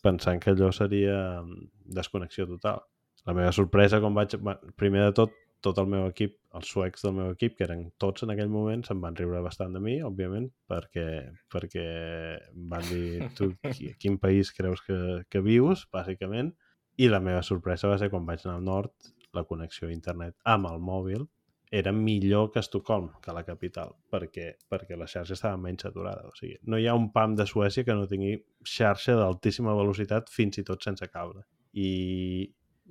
pensant que allò seria mm, desconnexió total. La meva sorpresa quan vaig... Primer de tot, tot el meu equip, els suecs del meu equip, que eren tots en aquell moment, se'n van riure bastant de mi, òbviament, perquè, perquè van dir tu quin país creus que, que vius, bàsicament, i la meva sorpresa va ser quan vaig anar al nord, la connexió a internet amb el mòbil era millor que Estocolm, que la capital, perquè, perquè la xarxa estava menys saturada. O sigui, no hi ha un PAM de Suècia que no tingui xarxa d'altíssima velocitat fins i tot sense cable. I,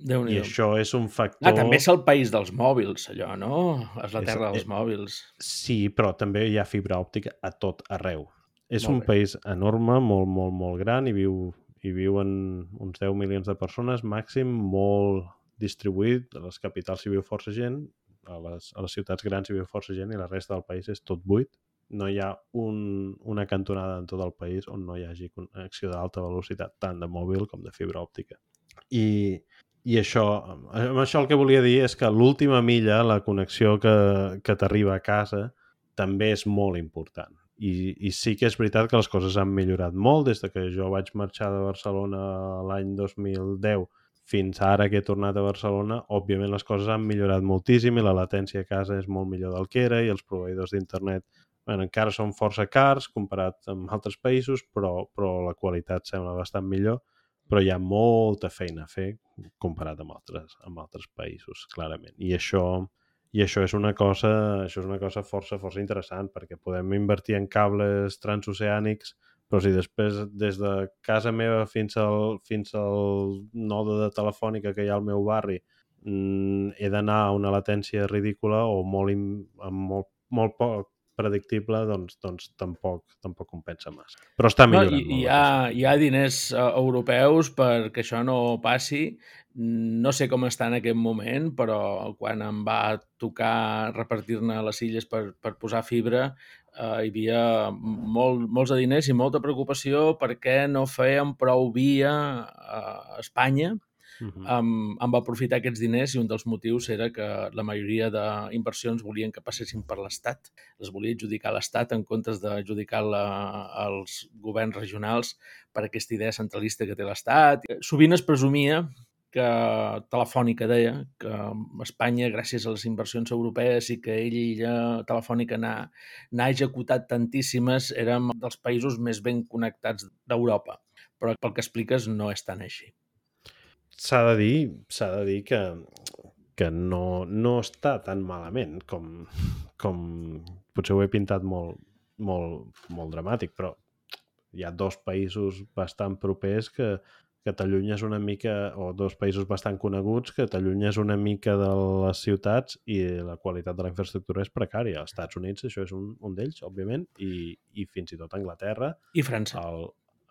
i això és un factor... Ah, també és el país dels mòbils, allò, no? És la terra és, dels mòbils. Sí, però també hi ha fibra òptica a tot arreu. És molt un bé. país enorme, molt, molt, molt gran, i viu, hi viuen uns 10 milions de persones màxim, molt distribuït, a les capitals hi viu força gent, a les, a les ciutats grans hi viu força gent i la resta del país és tot buit. No hi ha un, una cantonada en tot el país on no hi hagi connexió d'alta velocitat, tant de mòbil com de fibra òptica. I, i això, amb això el que volia dir és que l'última milla, la connexió que, que t'arriba a casa, també és molt important. I, I sí que és veritat que les coses han millorat molt des de que jo vaig marxar de Barcelona l'any 2010 fins ara que he tornat a Barcelona, òbviament les coses han millorat moltíssim i la latència a casa és molt millor del que era i els proveïdors d'internet bueno, encara són força cars comparat amb altres països, però, però la qualitat sembla bastant millor però hi ha molta feina a fer comparat amb altres, amb altres països, clarament. I això, i això és una cosa, això és una cosa força, força interessant, perquè podem invertir en cables transoceànics, però si després des de casa meva fins al, fins al node de telefònica que hi ha al meu barri mm, he d'anar a una latència ridícula o molt, amb molt, molt poc predictible, doncs, doncs tampoc, tampoc compensa massa. Però està millorant. No, hi, hi, ha, hi ha diners uh, europeus perquè això no passi. No sé com està en aquest moment, però quan em va tocar repartir-ne les illes per, per posar fibra, uh, hi havia molt, molts de diners i molta preocupació perquè no feien prou via a Espanya uh -huh. amb, amb aprofitar aquests diners i un dels motius era que la majoria d'inversions volien que passessin per l'Estat. Les volia adjudicar l'Estat en comptes d'adjudicar als governs regionals per aquesta idea centralista que té l'Estat. Sovint es presumia que Telefònica deia que Espanya, gràcies a les inversions europees i que ell i ella, Telefònica, n'ha executat tantíssimes, érem dels països més ben connectats d'Europa. Però pel que expliques no és tan així s'ha de dir, s'ha de dir que, que no, no està tan malament com, com potser ho he pintat molt, molt, molt dramàtic, però hi ha dos països bastant propers que, que t'allunyes una mica, o dos països bastant coneguts, que t'allunyes una mica de les ciutats i la qualitat de la infraestructura és precària. Als Estats Units això és un, un d'ells, òbviament, i, i fins i tot Anglaterra. I França. El,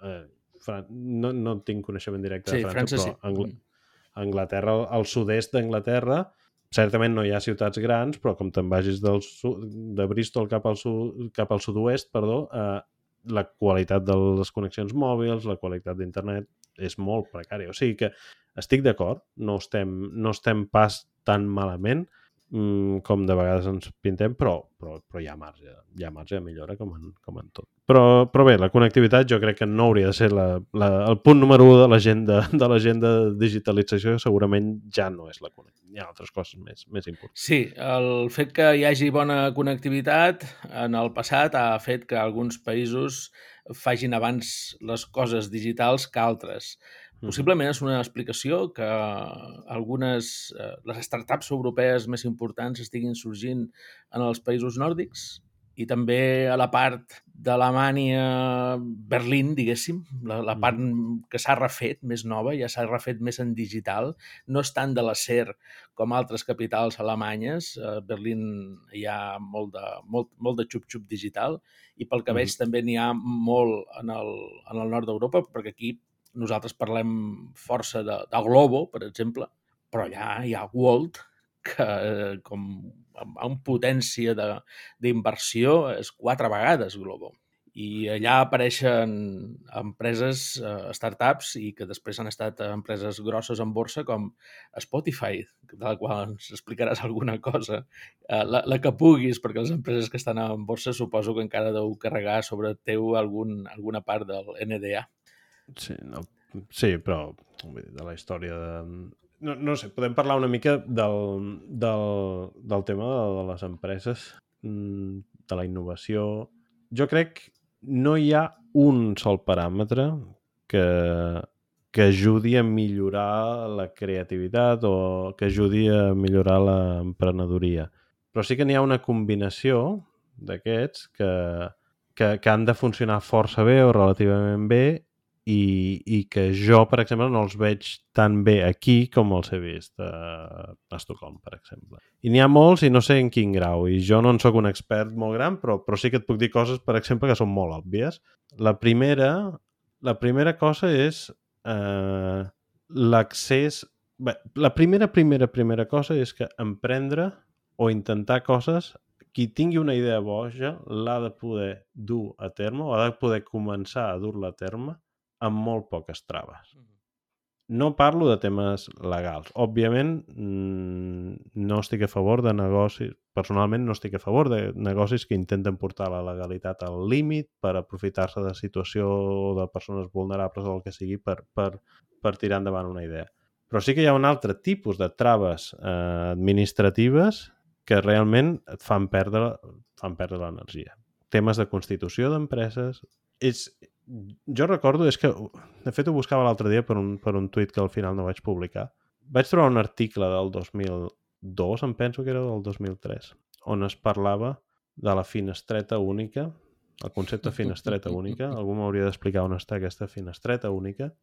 eh, Fran... no, no tinc coneixement directe sí, de França, França però sí. Angl... Anglaterra, al sud-est d'Anglaterra, certament no hi ha ciutats grans, però com te'n vagis del sud, de Bristol cap al, sud, cap al sud-oest, perdó, eh, la qualitat de les connexions mòbils, la qualitat d'internet és molt precària. O sigui que estic d'acord, no, estem, no estem pas tan malament, mm, com de vegades ens pintem, però, però, però hi ha marge, hi ha marge de millora com en, com en tot. Però, però bé, la connectivitat jo crec que no hauria de ser la, la, el punt número 1 de l'agenda de l'agenda de digitalització, segurament ja no és la connectivitat. Hi ha altres coses més, més importants. Sí, el fet que hi hagi bona connectivitat en el passat ha fet que alguns països fagin abans les coses digitals que altres. Possiblement és una explicació que algunes, eh, les startups europees més importants estiguin sorgint en els països nòrdics i també a la part d'Alemanya, Berlín, diguéssim, la, la part que s'ha refet més nova, ja s'ha refet més en digital, no és tant de l'acer com altres capitals alemanyes. A Berlín hi ha molt de, molt, molt de xup-xup digital i pel que mm. veig també n'hi ha molt en el, en el nord d'Europa, perquè aquí nosaltres parlem força de, de Globo, per exemple, però allà hi ha Walt, que com amb potència d'inversió és quatre vegades Globo. I allà apareixen empreses, uh, startups, i que després han estat empreses grosses en borsa com Spotify, de la qual ens explicaràs alguna cosa, uh, la, la que puguis, perquè les empreses que estan en borsa suposo que encara deu carregar sobre teu algun, alguna part del NDA. Sí, no, sí però de la història de... No, no sé, podem parlar una mica del, del, del tema de, les empreses, mm, de la innovació. Jo crec no hi ha un sol paràmetre que, que ajudi a millorar la creativitat o que ajudi a millorar l'emprenedoria. Però sí que n'hi ha una combinació d'aquests que, que, que han de funcionar força bé o relativament bé i, i que jo, per exemple, no els veig tan bé aquí com els he vist a, Estocolm, per exemple. I n'hi ha molts i no sé en quin grau, i jo no en sóc un expert molt gran, però, però sí que et puc dir coses, per exemple, que són molt òbvies. La primera, la primera cosa és eh, l'accés... La primera, primera, primera cosa és que emprendre o intentar coses qui tingui una idea boja l'ha de poder dur a terme o ha de poder començar a dur-la a terme amb molt poques traves. No parlo de temes legals. Òbviament, mm, no estic a favor de negocis... Personalment no estic a favor de negocis que intenten portar la legalitat al límit per aprofitar-se de situació de persones vulnerables o el que sigui per, per, per tirar endavant una idea. Però sí que hi ha un altre tipus de traves eh, administratives que realment et fan perdre, fan perdre l'energia. Temes de constitució d'empreses, és, jo recordo, és que de fet ho buscava l'altre dia per un, per un tuit que al final no vaig publicar. Vaig trobar un article del 2002, em penso que era del 2003, on es parlava de la finestreta única, el concepte finestreta única, algú m'hauria d'explicar on està aquesta finestreta única,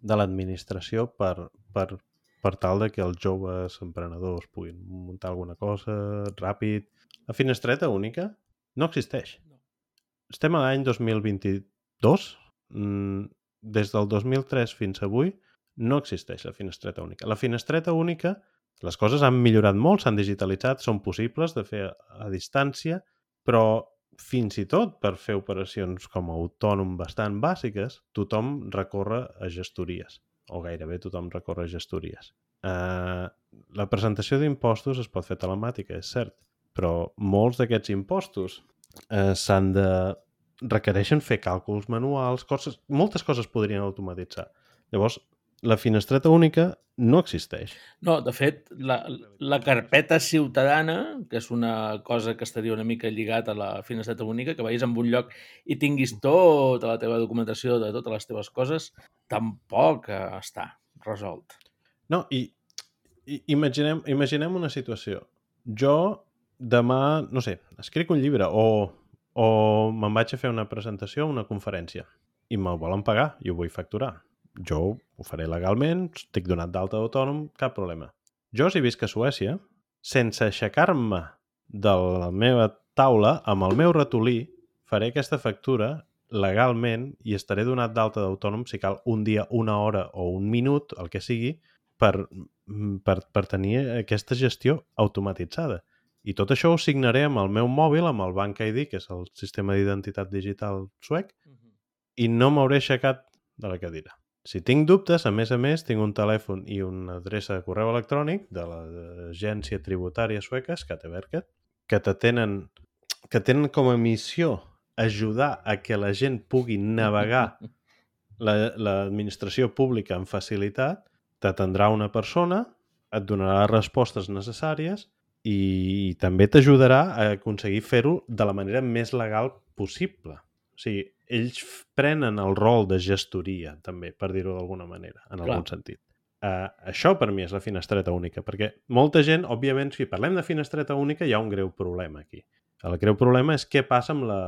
de l'administració per, per, per tal de que els joves emprenedors puguin muntar alguna cosa ràpid. La finestreta única no existeix. Estem a l'any 2020, 2, mm, des del 2003 fins avui, no existeix la finestreta única. La finestreta única, les coses han millorat molt, s'han digitalitzat, són possibles de fer a distància, però fins i tot per fer operacions com a autònom bastant bàsiques, tothom recorre a gestories, o gairebé tothom recorre a gestories. Uh, la presentació d'impostos es pot fer telemàtica, és cert, però molts d'aquests impostos uh, s'han de requereixen fer càlculs manuals, coses, moltes coses podrien automatitzar. Llavors, la finestreta única no existeix. No, de fet, la, la carpeta ciutadana, que és una cosa que estaria una mica lligat a la finestreta única, que vagis en un lloc i tinguis tota la teva documentació de totes les teves coses, tampoc està resolt. No, i, i imaginem, imaginem una situació. Jo demà, no sé, escric un llibre o, o me'n vaig a fer una presentació, una conferència i me volen pagar i ho vull facturar jo ho faré legalment, estic donat d'alta d'autònom, cap problema. Jo, si visc a Suècia, sense aixecar-me de la meva taula, amb el meu ratolí, faré aquesta factura legalment i estaré donat d'alta d'autònom si cal un dia, una hora o un minut, el que sigui, per, per, per tenir aquesta gestió automatitzada. I tot això ho signaré amb el meu mòbil, amb el Bank ID, que és el sistema d'identitat digital suec, uh -huh. i no m'hauré aixecat de la cadira. Si tinc dubtes, a més a més, tinc un telèfon i una adreça de correu electrònic de l'agència tributària sueca, Skatteverket, que t'atenen que tenen com a missió ajudar a que la gent pugui navegar l'administració la, pública amb facilitat, t'atendrà una persona, et donarà les respostes necessàries i, i també t'ajudarà a aconseguir fer-ho de la manera més legal possible. O sigui, ells prenen el rol de gestoria, també, per dir-ho d'alguna manera, en Clar. algun sentit. Uh, això per mi és la finestreta única, perquè molta gent, òbviament, si parlem de finestreta única, hi ha un greu problema aquí. El greu problema és què passa amb la,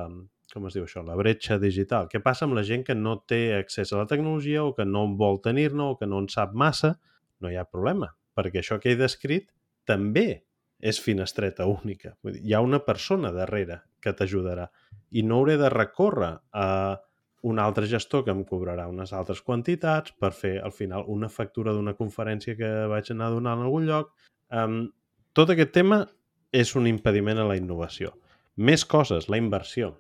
com es diu això, la bretxa digital. Què passa amb la gent que no té accés a la tecnologia o que no vol tenir-ne o que no en sap massa? No hi ha problema, perquè això que he descrit també és finestreta única. Vull dir, hi ha una persona darrere que t'ajudarà i no hauré de recórrer a un altre gestor que em cobrarà unes altres quantitats per fer al final una factura d'una conferència que vaig anar a donar en algun lloc. Um, tot aquest tema és un impediment a la innovació. Més coses, la inversió.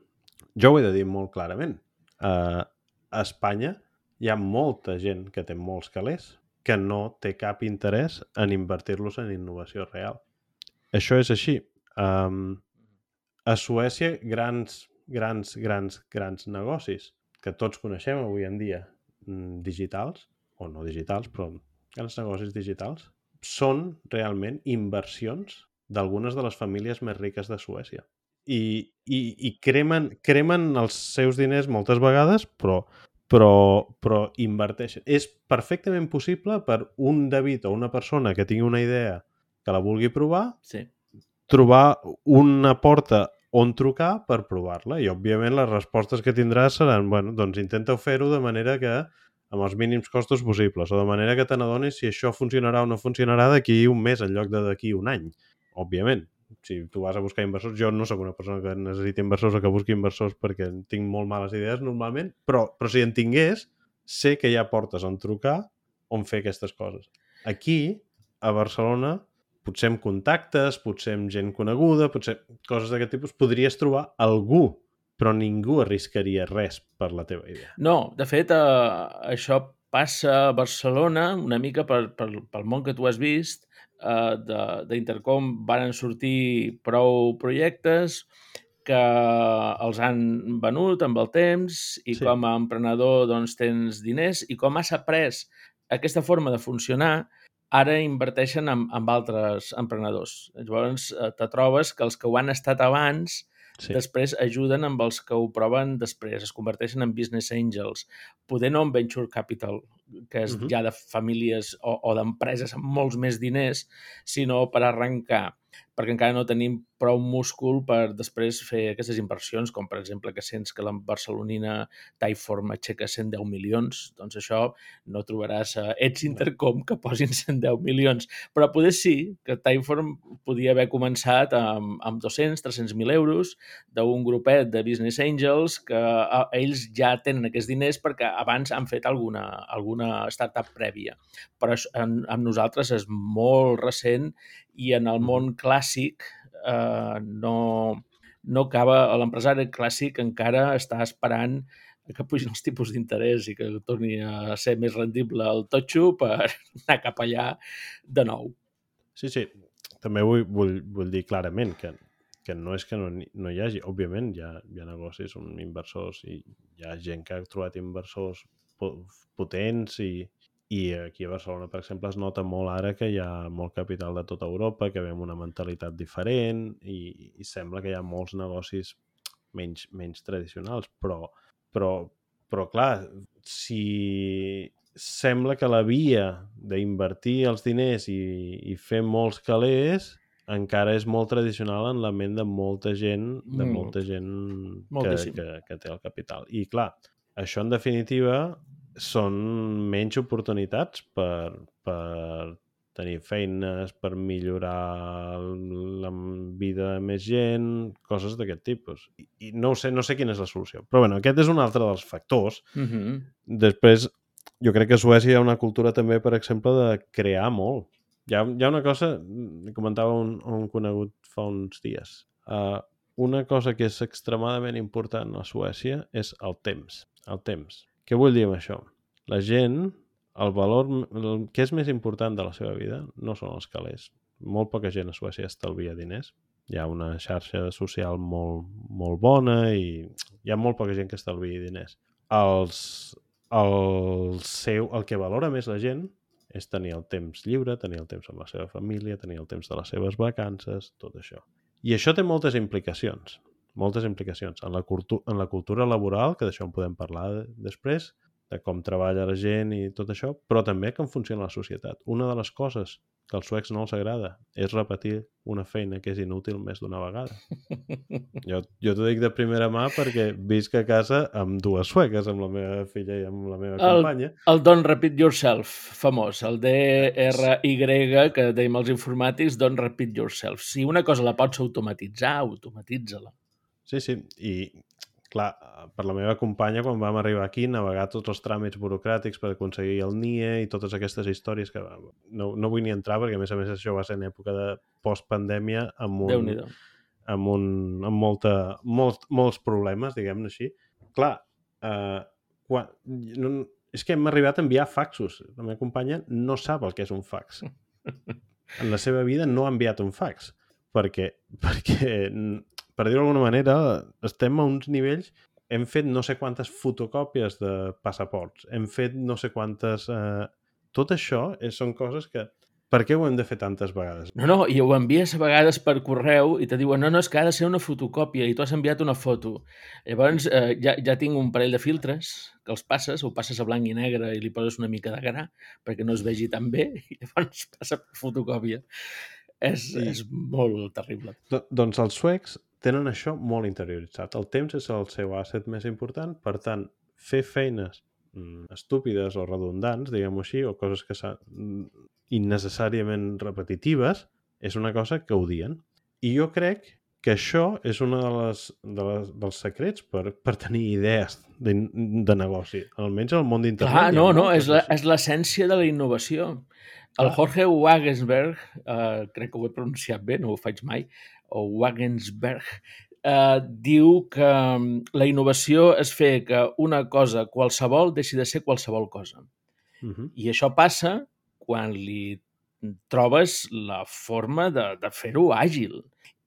Jo ho he de dir molt clarament. Uh, a Espanya hi ha molta gent que té molts calés que no té cap interès en invertir-los en innovació real. Això és així. Um, a Suècia, grans grans, grans, grans negocis que tots coneixem avui en dia mm, digitals, o no digitals, però grans negocis digitals, són realment inversions d'algunes de les famílies més riques de Suècia. I, i, i cremen, cremen els seus diners moltes vegades, però, però, però inverteixen. És perfectament possible per un David o una persona que tingui una idea que la vulgui provar, sí. trobar una porta on trucar per provar-la i òbviament les respostes que tindràs seran bueno, doncs intenta fer-ho de manera que amb els mínims costos possibles o de manera que te n'adonis si això funcionarà o no funcionarà d'aquí un mes en lloc de d'aquí un any. Òbviament, si tu vas a buscar inversors, jo no sóc una persona que necessiti inversors o que busqui inversors perquè tinc molt males idees normalment, però, però si en tingués, sé que hi ha portes on trucar on fer aquestes coses. Aquí, a Barcelona, potser amb contactes, potser amb gent coneguda, potser coses d'aquest tipus, podries trobar algú, però ningú arriscaria res per la teva idea. No, de fet, eh, això passa a Barcelona una mica per, per, pel món que tu has vist, eh, d'Intercom varen sortir prou projectes que els han venut amb el temps i sí. com a emprenedor doncs, tens diners i com has après aquesta forma de funcionar, ara inverteixen en, en altres emprenedors. Llavors, eh, te trobes que els que ho han estat abans sí. després ajuden amb els que ho proven després, es converteixen en business angels, poder no en venture capital, que és uh -huh. ja de famílies o, o d'empreses amb molts més diners, sinó per arrencar perquè encara no tenim prou múscul per després fer aquestes inversions, com per exemple que sents que la barcelonina Typeform aixeca 110 milions, doncs això no trobaràs a Ets Intercom que posin 110 milions, però poder sí que Typeform podia haver començat amb, amb 200, 300.000 euros d'un grupet de business angels que a, ells ja tenen aquests diners perquè abans han fet alguna, alguna startup prèvia. Però amb, amb nosaltres és molt recent i en el món clàssic eh, no, no acaba, l'empresari clàssic encara està esperant que pugin els tipus d'interès i que torni a ser més rendible el totxo per anar cap allà de nou. Sí, sí. També vull, vull, vull dir clarament que, que no és que no, no hi hagi, òbviament hi ha, hi ha negocis, són inversors i hi ha gent que ha trobat inversors potents i, i aquí a Barcelona, per exemple, es nota molt ara que hi ha molt capital de tota Europa, que veiem una mentalitat diferent i, i sembla que hi ha molts negocis menys, menys tradicionals, però, però, però clar, si sembla que la via d'invertir els diners i, i fer molts calés encara és molt tradicional en la ment de molta gent, de mm. molta gent que, que, que té el capital. I clar, això en definitiva són menys oportunitats per, per tenir feines, per millorar la vida de més gent, coses d'aquest tipus. I, I no sé, no sé quina és la solució. Però bueno, aquest és un altre dels factors. Uh mhm. -huh. Després, jo crec que a Suècia hi ha una cultura també, per exemple, de crear molt. Hi ha, hi ha una cosa, comentava un, un conegut fa uns dies, uh, una cosa que és extremadament important a Suècia és el temps. El temps què vull dir amb això? La gent, el valor, el que és més important de la seva vida no són els calés. Molt poca gent a Suècia estalvia diners. Hi ha una xarxa social molt, molt bona i hi ha molt poca gent que estalvia diners. Els, el, seu, el que valora més la gent és tenir el temps lliure, tenir el temps amb la seva família, tenir el temps de les seves vacances, tot això. I això té moltes implicacions moltes implicacions en la, en la cultura laboral, que d'això en podem parlar després, de com treballa la gent i tot això, però també com funciona la societat. Una de les coses que als suecs no els agrada és repetir una feina que és inútil més d'una vegada. Jo, jo t'ho dic de primera mà perquè visc a casa amb dues sueques, amb la meva filla i amb la meva el, companya. El Don't Repeat Yourself, famós, el D-R-Y, que dèiem els informàtics, Don't Repeat Yourself. Si una cosa la pots automatitzar, automatitza-la. Sí, sí, i clar, per la meva companya, quan vam arribar aquí, navegar tots els tràmits burocràtics per aconseguir el NIE i totes aquestes històries que no, no vull ni entrar perquè, a més a més, això va ser en època de postpandèmia amb un, amb, un, amb molta, molt, molts problemes, diguem-ne així. Clar, eh, quan, no, és que hem arribat a enviar faxos. La meva companya no sap el que és un fax. En la seva vida no ha enviat un fax perquè, perquè per dir-ho d'alguna manera, estem a uns nivells... Hem fet no sé quantes fotocòpies de passaports, hem fet no sé quantes... Eh... Tot això és, són coses que... Per què ho hem de fer tantes vegades? No, no, i ho envies a vegades per correu i te diuen no, no, és que ha de ser una fotocòpia i tu has enviat una foto. Llavors eh, ja, ja tinc un parell de filtres que els passes, ho passes a blanc i negre i li poses una mica de gra perquè no es vegi tan bé i llavors passa per fotocòpia. És, sí. és molt terrible. Do, doncs els suecs tenen això molt interioritzat. El temps és el seu asset més important, per tant, fer feines mm, estúpides o redundants, diguem-ho així, o coses que són mm, innecessàriament repetitives, és una cosa que odien. I jo crec que això és un de les, de les, dels secrets per, per tenir idees de, de negoci, almenys al món d'internet. Clar, no, no, és l'essència de la innovació. El Jorge Wagensberg, eh, crec que ho he pronunciat bé, no ho faig mai, o Wagensberg, eh, diu que mm, la innovació és fer que una cosa qualsevol deixi de ser qualsevol cosa. Uh -huh. I això passa quan li trobes la forma de, de fer-ho àgil.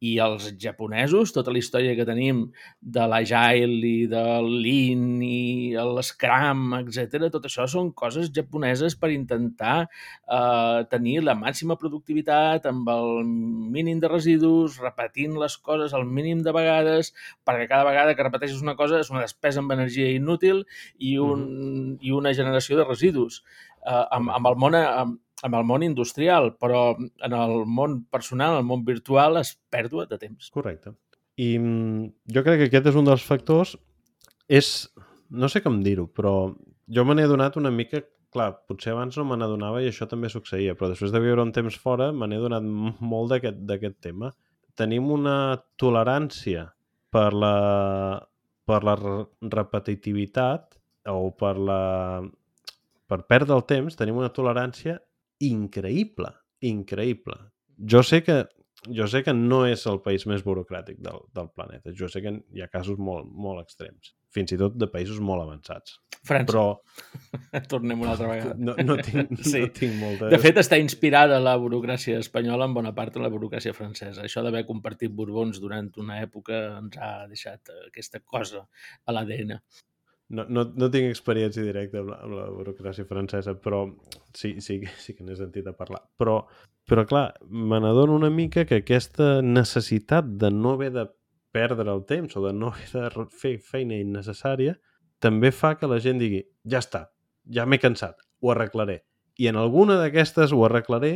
I els japonesos, tota la història que tenim de l'Agile i del Lean i l'Scrum, etc, tot això són coses japoneses per intentar eh, tenir la màxima productivitat amb el mínim de residus, repetint les coses el mínim de vegades, perquè cada vegada que repeteixes una cosa és una despesa amb energia inútil i, un, mm -hmm. i una generació de residus. Eh, amb, amb, el món, amb, amb el món industrial, però en el món personal, en el món virtual, és pèrdua de temps. Correcte. I mm, jo crec que aquest és un dels factors, és, no sé com dir-ho, però jo me n'he donat una mica, clar, potser abans no me n'adonava i això també succeïa, però després de viure un temps fora me n'he donat molt d'aquest tema. Tenim una tolerància per la, per la repetitivitat o per la per perdre el temps tenim una tolerància increïble, increïble. Jo sé que jo sé que no és el país més burocràtic del, del planeta. Jo sé que hi ha casos molt, molt extrems, fins i tot de països molt avançats. França. Però... Tornem una altra vegada. No, no, tinc, sí. no tinc molta... De fet, està inspirada la burocràcia espanyola en bona part en la burocràcia francesa. Això d'haver compartit borbons durant una època ens ha deixat aquesta cosa a l'ADN no, no, no tinc experiència directa amb la, amb la burocràcia francesa, però sí, sí, sí que n'he sentit a parlar. Però, però clar, me n'adono una mica que aquesta necessitat de no haver de perdre el temps o de no haver de fer feina innecessària també fa que la gent digui ja està, ja m'he cansat, ho arreglaré. I en alguna d'aquestes ho arreglaré,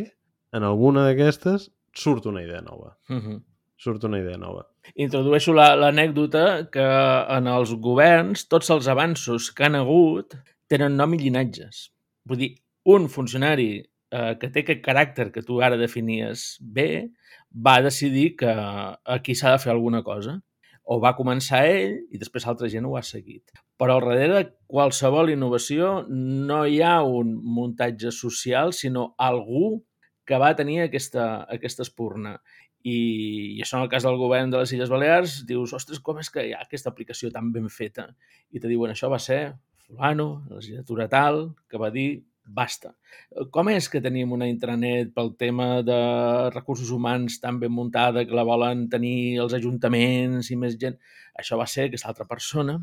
en alguna d'aquestes surt una idea nova. Uh -huh surt una idea nova. Introdueixo l'anècdota la, que en els governs tots els avanços que han hagut tenen nom i llinatges. Vull dir, un funcionari eh, que té aquest caràcter que tu ara definies bé va decidir que aquí s'ha de fer alguna cosa. O va començar ell i després altra gent ho ha seguit. Però al darrere de qualsevol innovació no hi ha un muntatge social, sinó algú que va tenir aquesta, aquesta espurna. I, I això en el cas del govern de les Illes Balears, dius, ostres, com és que hi ha aquesta aplicació tan ben feta? I te diuen, això va ser fulano, la legislatura tal, que va dir basta. Com és que tenim una intranet pel tema de recursos humans tan ben muntada que la volen tenir els ajuntaments i més gent? Això va ser aquesta altra persona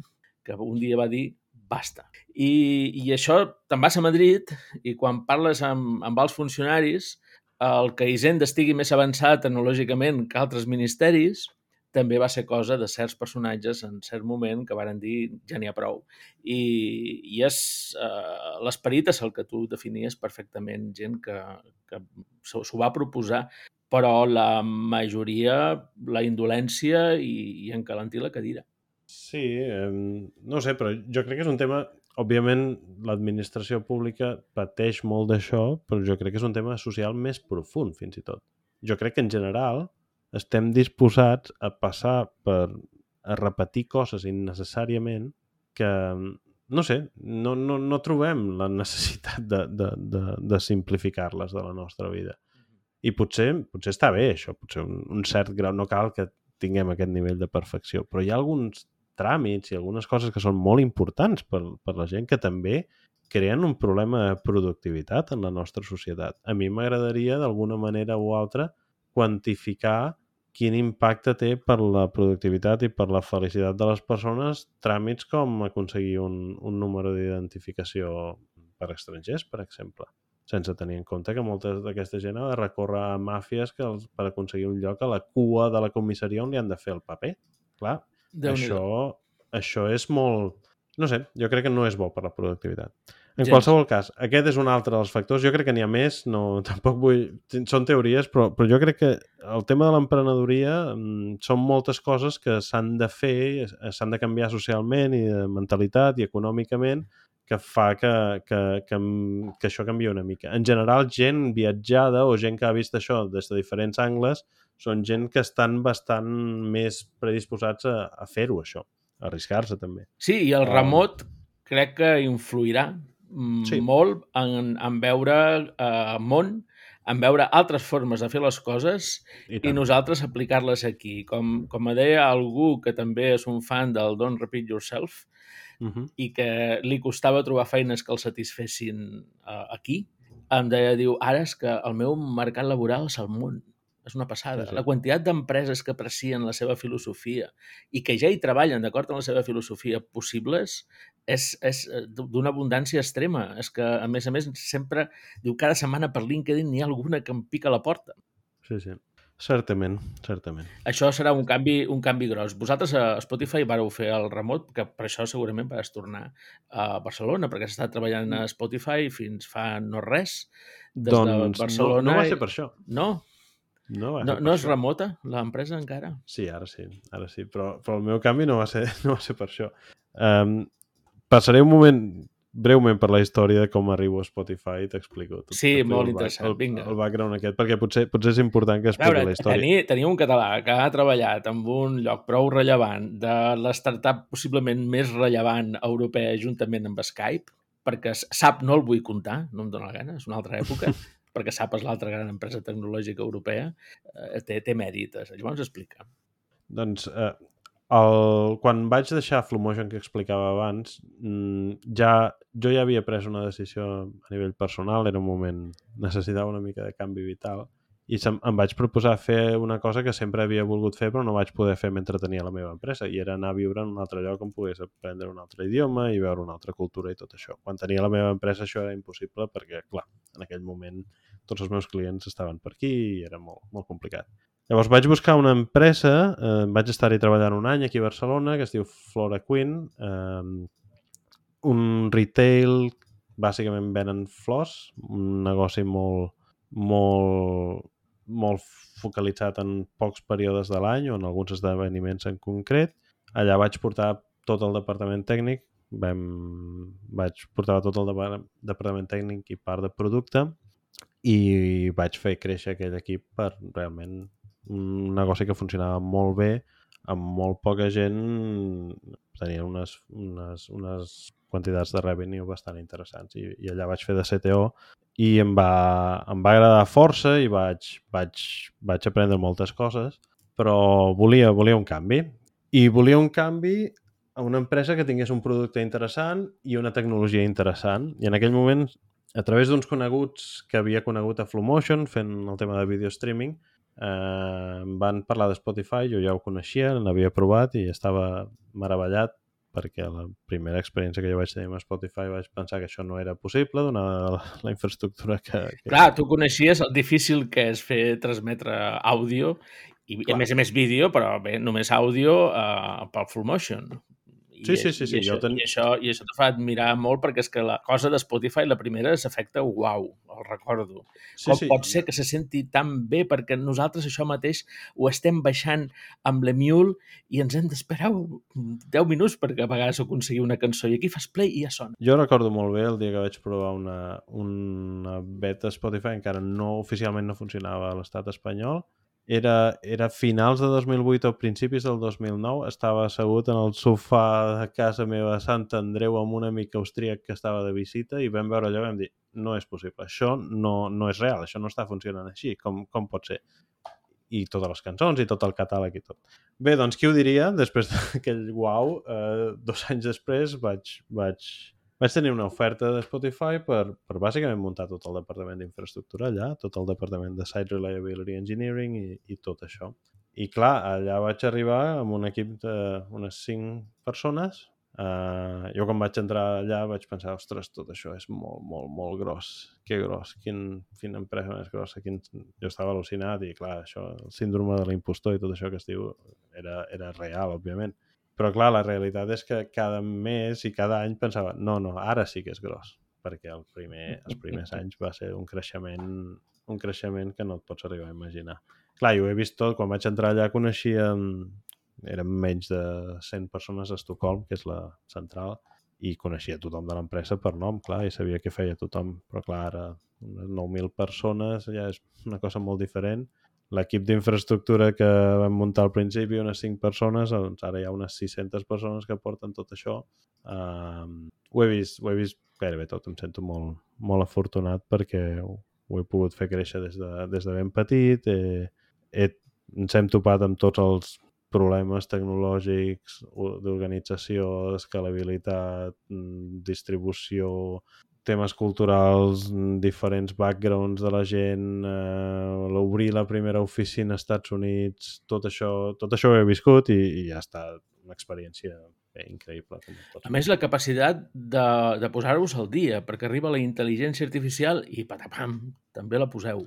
que un dia va dir basta. I, i això te'n vas a Madrid i quan parles amb, amb els funcionaris el que Hisenda estigui més avançat tecnològicament que altres ministeris també va ser cosa de certs personatges en cert moment que varen dir ja n'hi ha prou. I, i és uh, l'esperit és el que tu definies perfectament, gent que, que s'ho va proposar, però la majoria, la indolència i, i encalentir la cadira. Sí, eh, no sé, però jo crec que és un tema òbviament, l'administració pública pateix molt d'això, però jo crec que és un tema social més profund, fins i tot. Jo crec que, en general, estem disposats a passar per a repetir coses innecessàriament que, no sé, no, no, no trobem la necessitat de, de, de, de simplificar-les de la nostra vida. I potser, potser està bé això, potser un, un cert grau, no cal que tinguem aquest nivell de perfecció, però hi ha alguns tràmits i algunes coses que són molt importants per, per la gent que també creen un problema de productivitat en la nostra societat. A mi m'agradaria, d'alguna manera o altra, quantificar quin impacte té per la productivitat i per la felicitat de les persones tràmits com aconseguir un, un número d'identificació per estrangers, per exemple sense tenir en compte que molta d'aquesta gent ha de recórrer a màfies que els, per aconseguir un lloc a la cua de la comissaria on li han de fer el paper. Clar, això, això és molt... No sé, jo crec que no és bo per la productivitat. En Gens. qualsevol cas, aquest és un altre dels factors. Jo crec que n'hi ha més, no, tampoc vull... Són teories, però, però jo crec que el tema de l'emprenedoria mm, són moltes coses que s'han de fer, s'han de canviar socialment i de mentalitat i econòmicament, que fa que, que, que, que això canvia una mica. En general, gent viatjada o gent que ha vist això des de diferents angles són gent que estan bastant més predisposats a, a fer-ho, això, a arriscar-se també. Sí, i el remot um... crec que influirà sí. molt en, en veure eh, món, en veure altres formes de fer les coses i, i nosaltres aplicar-les aquí. Com, com deia algú que també és un fan del Don't Repeat Yourself, uh -huh. i que li costava trobar feines que el satisfessin uh, aquí, em deia, diu, ara és que el meu mercat laboral és el món. És una passada. Sí, sí. La quantitat d'empreses que aprecien la seva filosofia i que ja hi treballen d'acord amb la seva filosofia possibles és, és eh, d'una abundància extrema. És que, a més a més, sempre, diu, cada setmana per LinkedIn n'hi ha alguna que em pica la porta. Sí, sí. Certament, certament. Això serà un canvi, un canvi gros. Vosaltres a Spotify vareu fer el remot, que per això segurament vas tornar a Barcelona, perquè has estat treballant a Spotify fins fa no res, des doncs de Barcelona. no, no va ser per això. No? No, No, no és això. remota l'empresa encara? Sí, ara sí, ara sí, però, però el meu canvi no va ser, no va ser per això. Um, passaré un moment breument per la història de com arribo a Spotify i t'explico. Sí, molt interessant, el, vinga. El background aquest, perquè potser, potser és important que expliqui veure, la història. tenir, tenir un català que ha treballat en un lloc prou rellevant de la startup possiblement més rellevant europea juntament amb Skype, perquè SAP no el vull comptar, no em dóna la gana, és una altra època, perquè SAP és l'altra gran empresa tecnològica europea, eh, té, té mèrites. Llavors explica. Doncs eh, el, quan vaig deixar Flumotion que explicava abans, mm, ja, jo ja havia pres una decisió a nivell personal, era un moment, necessitava una mica de canvi vital, i se'm, em vaig proposar fer una cosa que sempre havia volgut fer però no vaig poder fer mentre tenia la meva empresa, i era anar a viure en un altre lloc on pogués aprendre un altre idioma i veure una altra cultura i tot això. Quan tenia la meva empresa això era impossible perquè, clar, en aquell moment tots els meus clients estaven per aquí i era molt, molt complicat. Llavors vaig buscar una empresa, eh, vaig estar-hi treballant un any aquí a Barcelona, que es diu Flora Queen, eh, un retail, bàsicament venen flors, un negoci molt, molt, molt focalitzat en pocs períodes de l'any o en alguns esdeveniments en concret. Allà vaig portar tot el departament tècnic, vam, vaig portar tot el depar- departament tècnic i part de producte i vaig fer créixer aquell equip per realment un negoci que funcionava molt bé, amb molt poca gent, tenia unes, unes, unes quantitats de revenue bastant interessants i, i allà vaig fer de CTO i em va, em va agradar força i vaig, vaig, vaig aprendre moltes coses, però volia, volia un canvi. I volia un canvi a una empresa que tingués un producte interessant i una tecnologia interessant. I en aquell moment, a través d'uns coneguts que havia conegut a Flumotion fent el tema de video streaming, eh, van parlar de Spotify, jo ja ho coneixia, l'havia provat i estava meravellat perquè la primera experiència que jo vaig tenir amb Spotify vaig pensar que això no era possible, donada la, la infraestructura que... que... Clar, tu coneixies el difícil que és fer transmetre àudio i, Clar. a més a més vídeo, però bé, només àudio uh, pel full motion. I, Sí, sí, sí, sí, I això, ten- i això, i això te fa admirar molt perquè és que la cosa de Spotify, la primera, és efecte uau, el recordo. sí, Com pot ser que se senti tan bé perquè nosaltres això mateix ho estem baixant amb l'Emule i ens hem d'esperar 10 minuts perquè a vegades aconseguir una cançó i aquí fas play i ja sona. Jo recordo molt bé el dia que vaig provar una, una beta Spotify, encara no oficialment no funcionava a l'estat espanyol. Era, era finals de 2008 o principis del 2009. Estava assegut en el sofà de casa meva a Sant Andreu amb un amic austríac que estava de visita i vam veure allò i vam dir no és possible, això no, no és real, això no està funcionant així, com, com pot ser? i totes les cançons i tot el catàleg i tot. Bé, doncs qui ho diria? Després d'aquell uau, eh, dos anys després vaig, vaig, vaig tenir una oferta de Spotify per, per bàsicament muntar tot el departament d'infraestructura allà, tot el departament de Site Reliability Engineering i, i tot això. I clar, allà vaig arribar amb un equip d'unes 5 persones. Uh, jo quan vaig entrar allà vaig pensar, ostres, tot això és molt, molt, molt gros. Que gros, quin, quina empresa més grossa. Quin... Jo estava al·lucinat i clar, això, el síndrome de l'impostor i tot això que es diu era, era real, òbviament. Però clar, la realitat és que cada mes i cada any pensava, no, no, ara sí que és gros, perquè el primer, els primers anys va ser un creixement, un creixement que no et pots arribar a imaginar. Clar, jo he vist tot, quan vaig entrar allà coneixia, eren menys de 100 persones a Estocolm, que és la central, i coneixia tothom de l'empresa per nom, clar, i sabia què feia tothom, però clar, ara unes 9.000 persones ja és una cosa molt diferent. L'equip d'infraestructura que vam muntar al principi, unes 5 persones, doncs ara hi ha unes 600 persones que porten tot això. Um, ho, he vist, ho he vist gairebé tot, em sento molt, molt afortunat perquè ho, ho he pogut fer créixer des de, des de ben petit, he, he, ens hem topat amb tots els problemes tecnològics d'organització, d'escalabilitat, distribució, temes culturals, diferents backgrounds de la gent, eh, l'obrir la primera oficina als Estats Units, tot això, tot això ho he viscut i, i ja està una experiència bé, increïble. Com a més, la capacitat de, de posar-vos al dia, perquè arriba la intel·ligència artificial i patapam, també la poseu.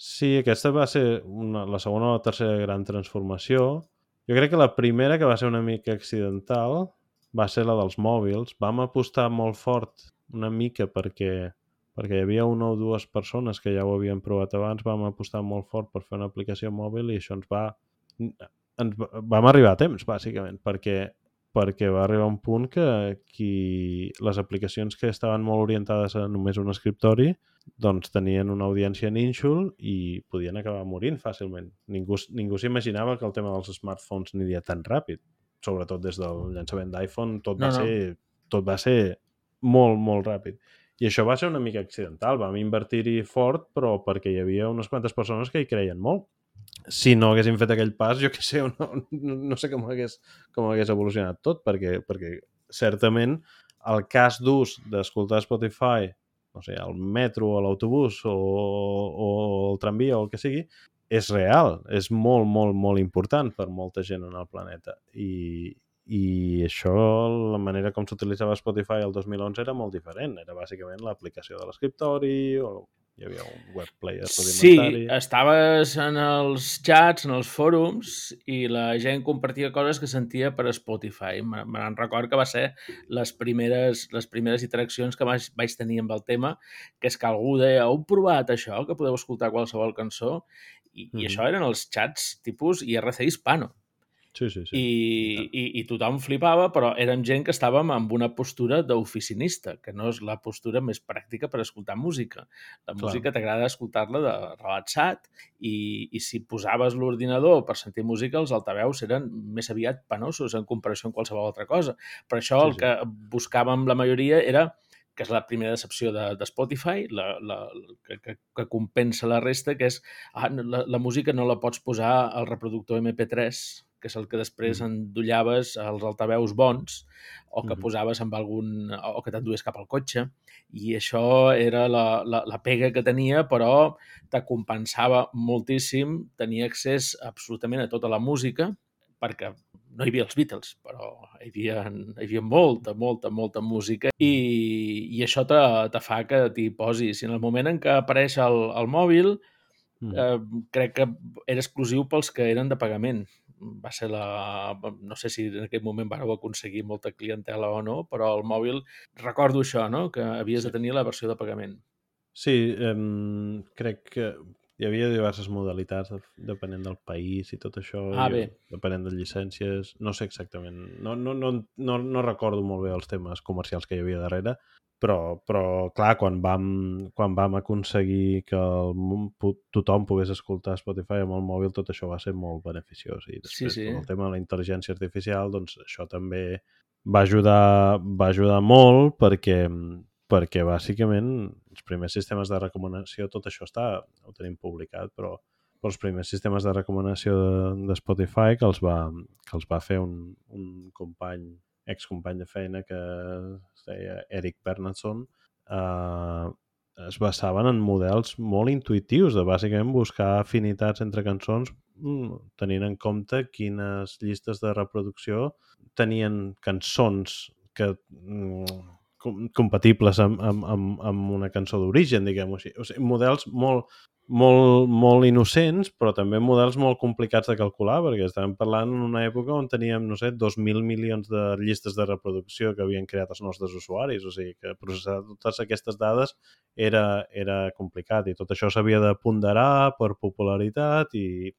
Sí, aquesta va ser una, la segona o la tercera gran transformació. Jo crec que la primera, que va ser una mica accidental, va ser la dels mòbils. Vam apostar molt fort una mica perquè, perquè hi havia una o dues persones que ja ho havien provat abans, vam apostar molt fort per fer una aplicació mòbil i això ens va... Ens, vam arribar a temps, bàsicament, perquè perquè va arribar un punt que qui, les aplicacions que estaven molt orientades a només un escriptori doncs tenien una audiència nínxol i podien acabar morint fàcilment. Ningú, ningú s'imaginava que el tema dels smartphones aniria tan ràpid. Sobretot des del llançament d'iPhone tot, no, va no. ser, tot va ser molt, molt ràpid. I això va ser una mica accidental. Vam invertir-hi fort, però perquè hi havia unes quantes persones que hi creien molt si no haguéssim fet aquell pas, jo que sé, no, no, no sé com hagués, com hagués evolucionat tot, perquè, perquè certament el cas d'ús d'escoltar Spotify, no sé, al metro, a l'autobús o, o el tramvia o el que sigui, és real, és molt, molt, molt important per molta gent en el planeta. I, i això, la manera com s'utilitzava Spotify el 2011 era molt diferent. Era bàsicament l'aplicació de l'escriptori o hi havia un web player. Sí, estaves en els chats, en els fòrums, i la gent compartia coses que sentia per Spotify. Me'n record que va ser les primeres, les primeres interaccions que vaig, vaig tenir amb el tema, que és que algú deia, heu provat això, que podeu escoltar qualsevol cançó? I, mm -hmm. i això eren els chats tipus IRC hispano. Sí, sí, sí. I, i, I tothom flipava, però érem gent que estàvem amb una postura d'oficinista, que no és la postura més pràctica per escoltar música. La Clar. música t'agrada escoltar-la de relaxat i, i si posaves l'ordinador per sentir música, els altaveus eren més aviat penosos en comparació amb qualsevol altra cosa. Per això sí, el sí. que buscàvem la majoria era que és la primera decepció de, de Spotify, la, la, que, que, que compensa la resta, que és ah, la, la música no la pots posar al reproductor MP3 que és el que després mm. endollaves als altaveus bons o que mm -hmm. posaves amb algun... o que t'endués cap al cotxe. I això era la, la, la pega que tenia, però te compensava moltíssim tenir accés absolutament a tota la música, perquè no hi havia els Beatles, però hi havia, hi havia molta, molta, molta música i, i això te, te fa que t'hi posis. I en el moment en què apareix el, el mòbil, mm. eh, crec que era exclusiu pels que eren de pagament va ser la... No sé si en aquell moment vareu aconseguir molta clientela o no, però el mòbil, recordo això, no? que havies sí. de tenir la versió de pagament. Sí, eh, crec que hi havia diverses modalitats depenent del país i tot això. Ah, bé. Depenent de llicències. No sé exactament. No, no, no, no, no recordo molt bé els temes comercials que hi havia darrere, però, però clar, quan vam, quan vam aconseguir que el, tothom pogués escoltar Spotify amb el mòbil, tot això va ser molt beneficiós. I després, sí, sí. el tema de la intel·ligència artificial, doncs això també va ajudar, va ajudar molt perquè, perquè bàsicament els primers sistemes de recomanació, tot això està, ho tenim publicat, però, però els primers sistemes de recomanació de, de Spotify que els va, que els va fer un, un company excompany de feina que es deia Eric Bernardson, eh, es basaven en models molt intuitius de bàsicament buscar afinitats entre cançons mm, tenint en compte quines llistes de reproducció tenien cançons que mm, compatibles amb, amb, amb, amb una cançó d'origen, diguem-ho així. O sigui, models molt, molt, molt innocents, però també models molt complicats de calcular, perquè estàvem parlant en una època on teníem, no sé, 2.000 milions de llistes de reproducció que havien creat els nostres usuaris, o sigui que processar totes aquestes dades era, era complicat i tot això s'havia de ponderar per popularitat i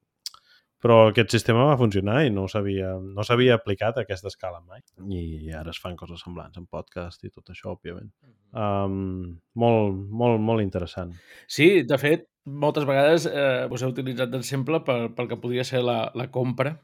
però aquest sistema va funcionar i no s'havia no s'havia aplicat a aquesta escala mai. I ara es fan coses semblants en podcast i tot això, òbviament. Um, molt, molt, molt interessant. Sí, de fet, moltes vegades eh, us he utilitzat d'exemple per, pel que podria ser la, la compra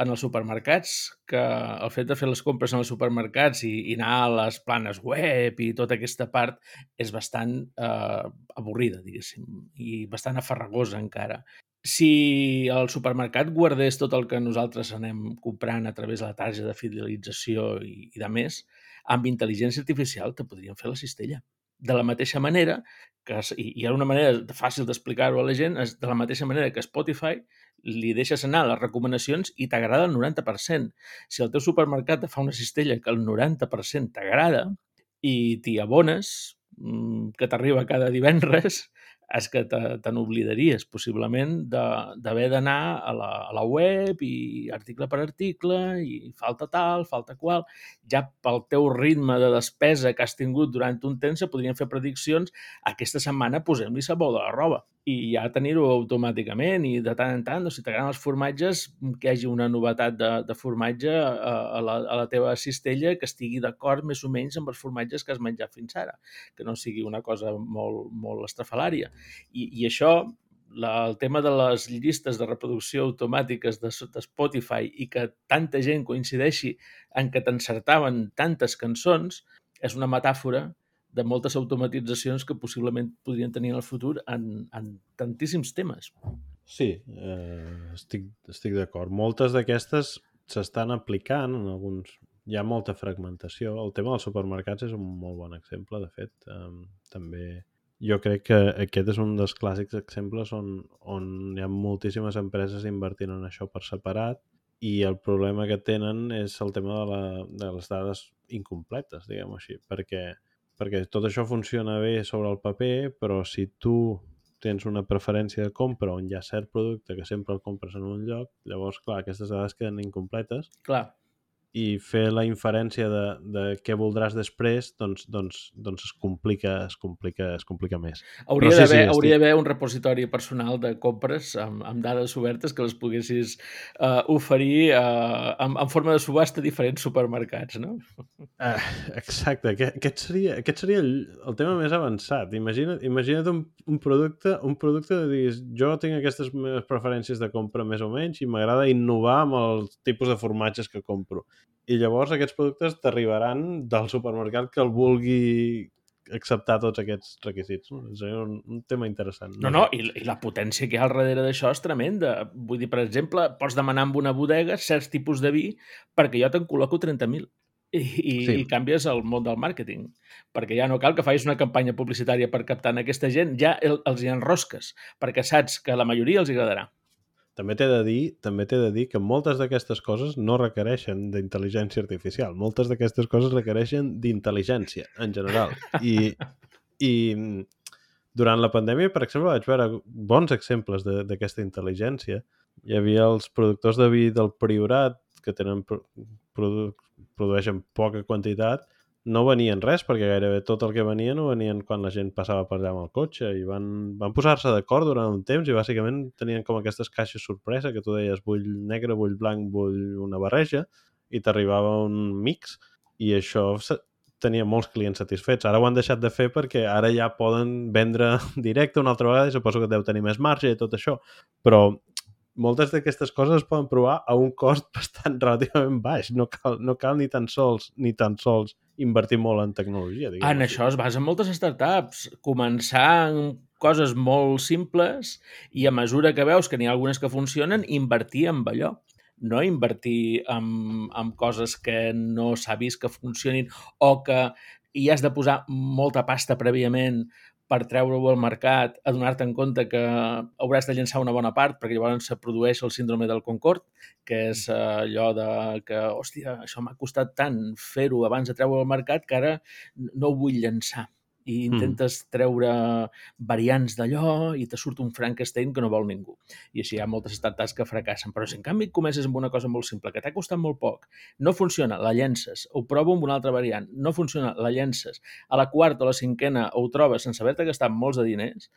en els supermercats, que el fet de fer les compres en els supermercats i, i anar a les planes web i tota aquesta part és bastant eh, avorrida, diguéssim, i bastant afarragosa encara. Si el supermercat guardés tot el que nosaltres anem comprant a través de la targeta de fidelització i, i de més, amb intel·ligència artificial te podrien fer la cistella. de la mateixa manera que, i hi ha una manera fàcil d'explicar-ho a la gent, és de la mateixa manera que Spotify li deixes anar les recomanacions i t'agrada el 90%. Si el teu supermercat te fa una cistella que el 90% t'agrada i t'hi abones, mm, que t'arriba cada divendres, és que te, te n'oblidaries possiblement d'haver d'anar a, la, a la web i article per article i falta tal, falta qual. Ja pel teu ritme de despesa que has tingut durant un temps se podrien fer prediccions aquesta setmana posem-li sabó de la roba i ja tenir-ho automàticament i de tant en tant, doncs, si t'agraden els formatges, que hi hagi una novetat de, de formatge a, a, la, a la teva cistella que estigui d'acord més o menys amb els formatges que has menjat fins ara, que no sigui una cosa molt, molt estrafalària. I, i això, la, el tema de les llistes de reproducció automàtiques de, de Spotify i que tanta gent coincideixi en que t'encertaven tantes cançons, és una metàfora de moltes automatitzacions que possiblement podrien tenir en el futur en, en tantíssims temes. Sí, eh, estic, estic d'acord. Moltes d'aquestes s'estan aplicant en alguns... Hi ha molta fragmentació. El tema dels supermercats és un molt bon exemple, de fet. Eh, també jo crec que aquest és un dels clàssics exemples on, on hi ha moltíssimes empreses invertint en això per separat i el problema que tenen és el tema de, la, de les dades incompletes, diguem-ho així, perquè perquè tot això funciona bé sobre el paper, però si tu tens una preferència de compra on hi ha cert producte que sempre el compres en un lloc, llavors, clar, aquestes dades queden incompletes. Clar i fer la inferència de, de què voldràs després, doncs, doncs, doncs es complica, es complica, es complica més. Hauria d'haver sí, sí, hauria d'haver un repositori personal de compres amb, amb dades obertes que les poguessis uh, oferir uh, en, en forma de subhasta a diferents supermercats, no? Uh, exacte, aquest seria, aquest seria el, el tema més avançat. Imagina't, imagina't un, un producte, un producte de dir, jo tinc aquestes meves preferències de compra més o menys i m'agrada innovar amb els tipus de formatges que compro i llavors aquests productes t'arribaran del supermercat que el vulgui acceptar tots aquests requisits. No? És un, un tema interessant. No, no, i, i la potència que hi ha al darrere d'això és tremenda. Vull dir, per exemple, pots demanar amb una bodega certs tipus de vi perquè jo te'n col·loco 30.000 i, i, sí. i canvies el món del màrqueting. Perquè ja no cal que facis una campanya publicitària per captar aquesta gent, ja el, els hi enrosques, perquè saps que la majoria els agradarà. També t'he de dir també t'he de dir que moltes d'aquestes coses no requereixen d'intel·ligència artificial. Moltes d'aquestes coses requereixen d'intel·ligència, en general. I, I durant la pandèmia, per exemple, vaig veure bons exemples d'aquesta intel·ligència. Hi havia els productors de vi del Priorat, que tenen produ produeixen poca quantitat, no venien res, perquè gairebé tot el que venien no venien quan la gent passava per allà amb el cotxe i van, van posar-se d'acord durant un temps i bàsicament tenien com aquestes caixes sorpresa que tu deies vull negre, vull blanc, vull una barreja i t'arribava un mix i això tenia molts clients satisfets. Ara ho han deixat de fer perquè ara ja poden vendre directe una altra vegada i suposo que deu tenir més marge i tot això. Però moltes d'aquestes coses es poden provar a un cost bastant relativament baix. No cal, no cal ni tan sols ni tan sols invertir molt en tecnologia. En això es basa moltes startups. Començar amb coses molt simples i a mesura que veus que n'hi ha algunes que funcionen, invertir en allò no invertir en, en coses que no s'ha vist que funcionin o que hi has de posar molta pasta prèviament per treure-ho al mercat, adonar-te en compte que hauràs de llançar una bona part perquè llavors se produeix el síndrome del Concord, que és eh, allò de que, hòstia, això m'ha costat tant fer-ho abans de treure-ho al mercat que ara no ho vull llançar i mm. intentes mm. treure variants d'allò i te surt un Frankenstein que no vol ningú. I així hi ha moltes startups que fracassen. Però si en canvi comences amb una cosa molt simple, que t'ha costat molt poc, no funciona, la llences, ho provo amb una altra variant, no funciona, la llences, a la quarta o la cinquena ho trobes sense haver-te gastat molts de diners,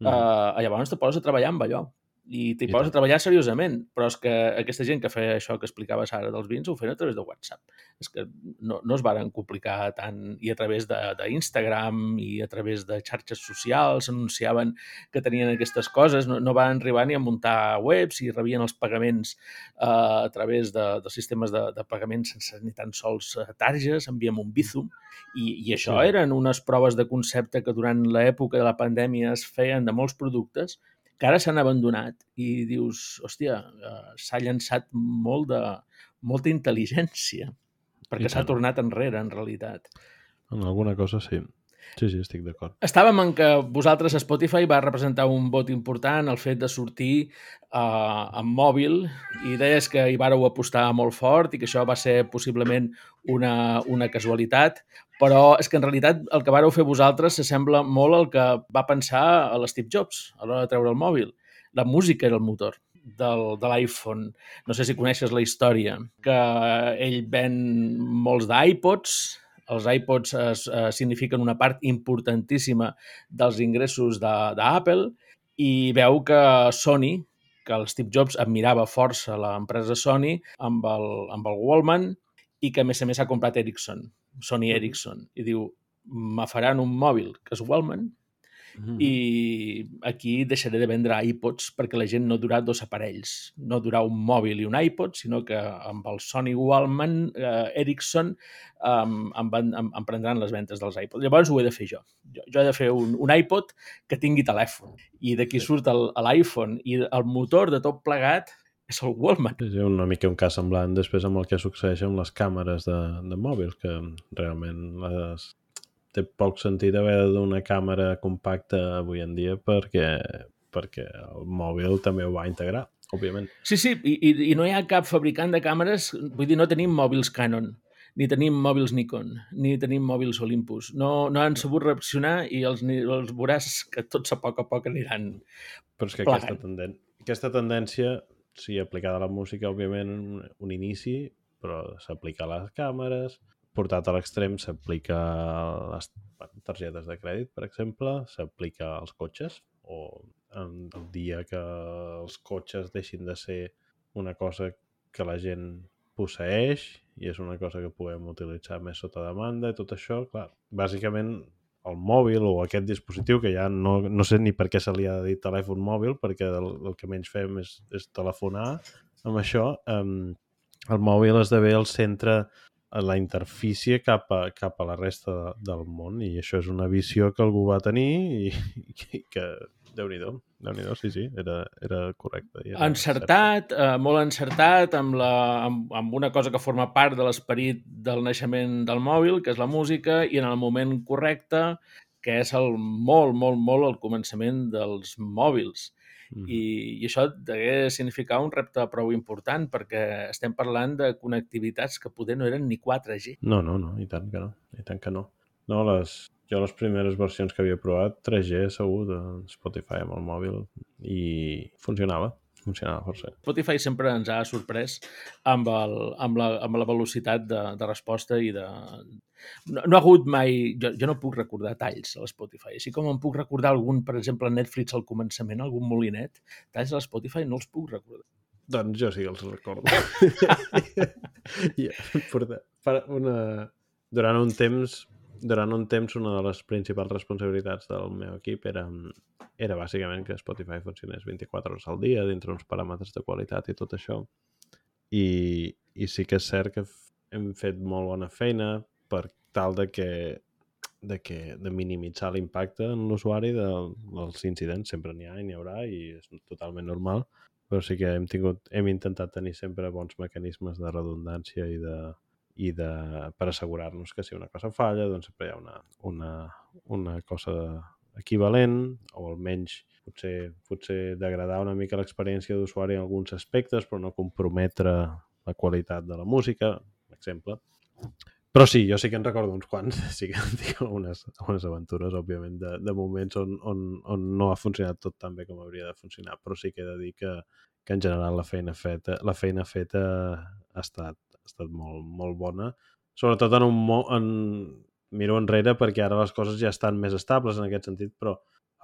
mm. eh, llavors te poses a treballar amb allò i t'hi poses a treballar seriosament, però és que aquesta gent que feia això que explicaves ara dels vins ho feien a través de WhatsApp. És que no, no es varen complicar tant i a través d'Instagram i a través de xarxes socials anunciaven que tenien aquestes coses, no, no van arribar ni a muntar webs i rebien els pagaments uh, a través de, de sistemes de, de pagament sense ni tan sols uh, targes, enviem un Bizum i, i això sí. eren unes proves de concepte que durant l'època de la pandèmia es feien de molts productes que ara s'han abandonat i dius, hòstia, eh, s'ha llançat molt de, molta intel·ligència perquè s'ha tornat enrere, en realitat. En alguna cosa sí. Sí, sí, estic d'acord. Estàvem en que vosaltres, Spotify, va representar un vot important el fet de sortir uh, amb mòbil i deies que hi vàreu apostar molt fort i que això va ser possiblement una, una casualitat, però és que en realitat el que vàreu fer vosaltres s'assembla molt al que va pensar a l'Steve Jobs a l'hora de treure el mòbil. La música era el motor del, de l'iPhone. No sé si coneixes la història, que ell ven molts d'iPods, els iPods es, eh, signifiquen una part importantíssima dels ingressos d'Apple i veu que Sony, que el Steve Jobs admirava força l'empresa Sony amb el, amb el Wallman i que a més a més ha comprat Ericsson, Sony Ericsson, i diu, me faran un mòbil que és Wallman Mm -hmm. I aquí deixaré de vendre iPods perquè la gent no durà dos aparells. No durà un mòbil i un iPod, sinó que amb el Sony Wallman, eh, Ericsson, um, em, van, em, em prendran les ventes dels iPods. Llavors ho he de fer jo. Jo, jo he de fer un, un iPod que tingui telèfon. I d'aquí sí. surt l'iPhone. I el motor de tot plegat és el Wallman. És una mica un cas semblant després amb el que succeeix amb les càmeres de, de mòbils, que realment les, té poc sentit haver d'una càmera compacta avui en dia perquè, perquè el mòbil també ho va integrar, òbviament. Sí, sí, i, i no hi ha cap fabricant de càmeres, vull dir, no tenim mòbils Canon, ni tenim mòbils Nikon, ni tenim mòbils Olympus. No, no han sabut reaccionar i els, els veuràs que tots a poc a poc aniran Però és que aquesta, tenden aquesta tendència, sí, aplicada a la música, òbviament, un, un inici, però s'aplica a les càmeres, portat a l'extrem s'aplica a les targetes de crèdit, per exemple, s'aplica als cotxes o en el dia que els cotxes deixin de ser una cosa que la gent posseix i és una cosa que podem utilitzar més sota demanda i tot això, clar, bàsicament el mòbil o aquest dispositiu que ja no, no sé ni per què se li ha de dir telèfon mòbil perquè el, el que menys fem és, és telefonar amb això, um, el mòbil esdevé el centre la interfície cap a, cap a la resta de, del món i això és una visió que algú va tenir i, i que Déu-n'hi-do, déu nhi sí, sí, era, era correcte. Era encertat, eh, molt encertat amb, la, amb, amb una cosa que forma part de l'esperit del naixement del mòbil, que és la música, i en el moment correcte, que és el molt, molt, molt el començament dels mòbils. Mm. I, I això degué significar un repte prou important perquè estem parlant de connectivitats que poder no eren ni 4G. No, no, no, i tant que no, i tant que no. No, les, jo les primeres versions que havia provat, 3G segur de Spotify amb el mòbil i funcionava funcionava força. Spotify sempre ens ha sorprès amb, el, amb, la, amb la velocitat de, de resposta i de... No, no ha hagut mai... Jo, jo no puc recordar talls a l'Spotify. Així com em puc recordar algun, per exemple, Netflix al començament, algun molinet, talls a l'Spotify no els puc recordar. Doncs jo sí que els recordo. yeah, per una... Durant un temps durant un temps una de les principals responsabilitats del meu equip era, era bàsicament que Spotify funcionés 24 hores al dia dintre uns paràmetres de qualitat i tot això. I, i sí que és cert que hem fet molt bona feina per tal de que de, que, de minimitzar l'impacte en l'usuari de, dels incidents. Sempre n'hi ha i n'hi haurà i és totalment normal, però sí que hem, tingut, hem intentat tenir sempre bons mecanismes de redundància i de, i de, per assegurar-nos que si una cosa falla, doncs sempre hi ha una, una, una cosa equivalent o almenys potser, potser degradar una mica l'experiència d'usuari en alguns aspectes però no comprometre la qualitat de la música, per exemple. Però sí, jo sí que en recordo uns quants, sí que tinc algunes, algunes aventures, òbviament, de, de moments on, on, on no ha funcionat tot tan bé com hauria de funcionar, però sí que he de dir que, que en general la feina feta, la feina feta ha estat, ha estat molt, molt bona, sobretot en un... En, miro enrere perquè ara les coses ja estan més estables en aquest sentit, però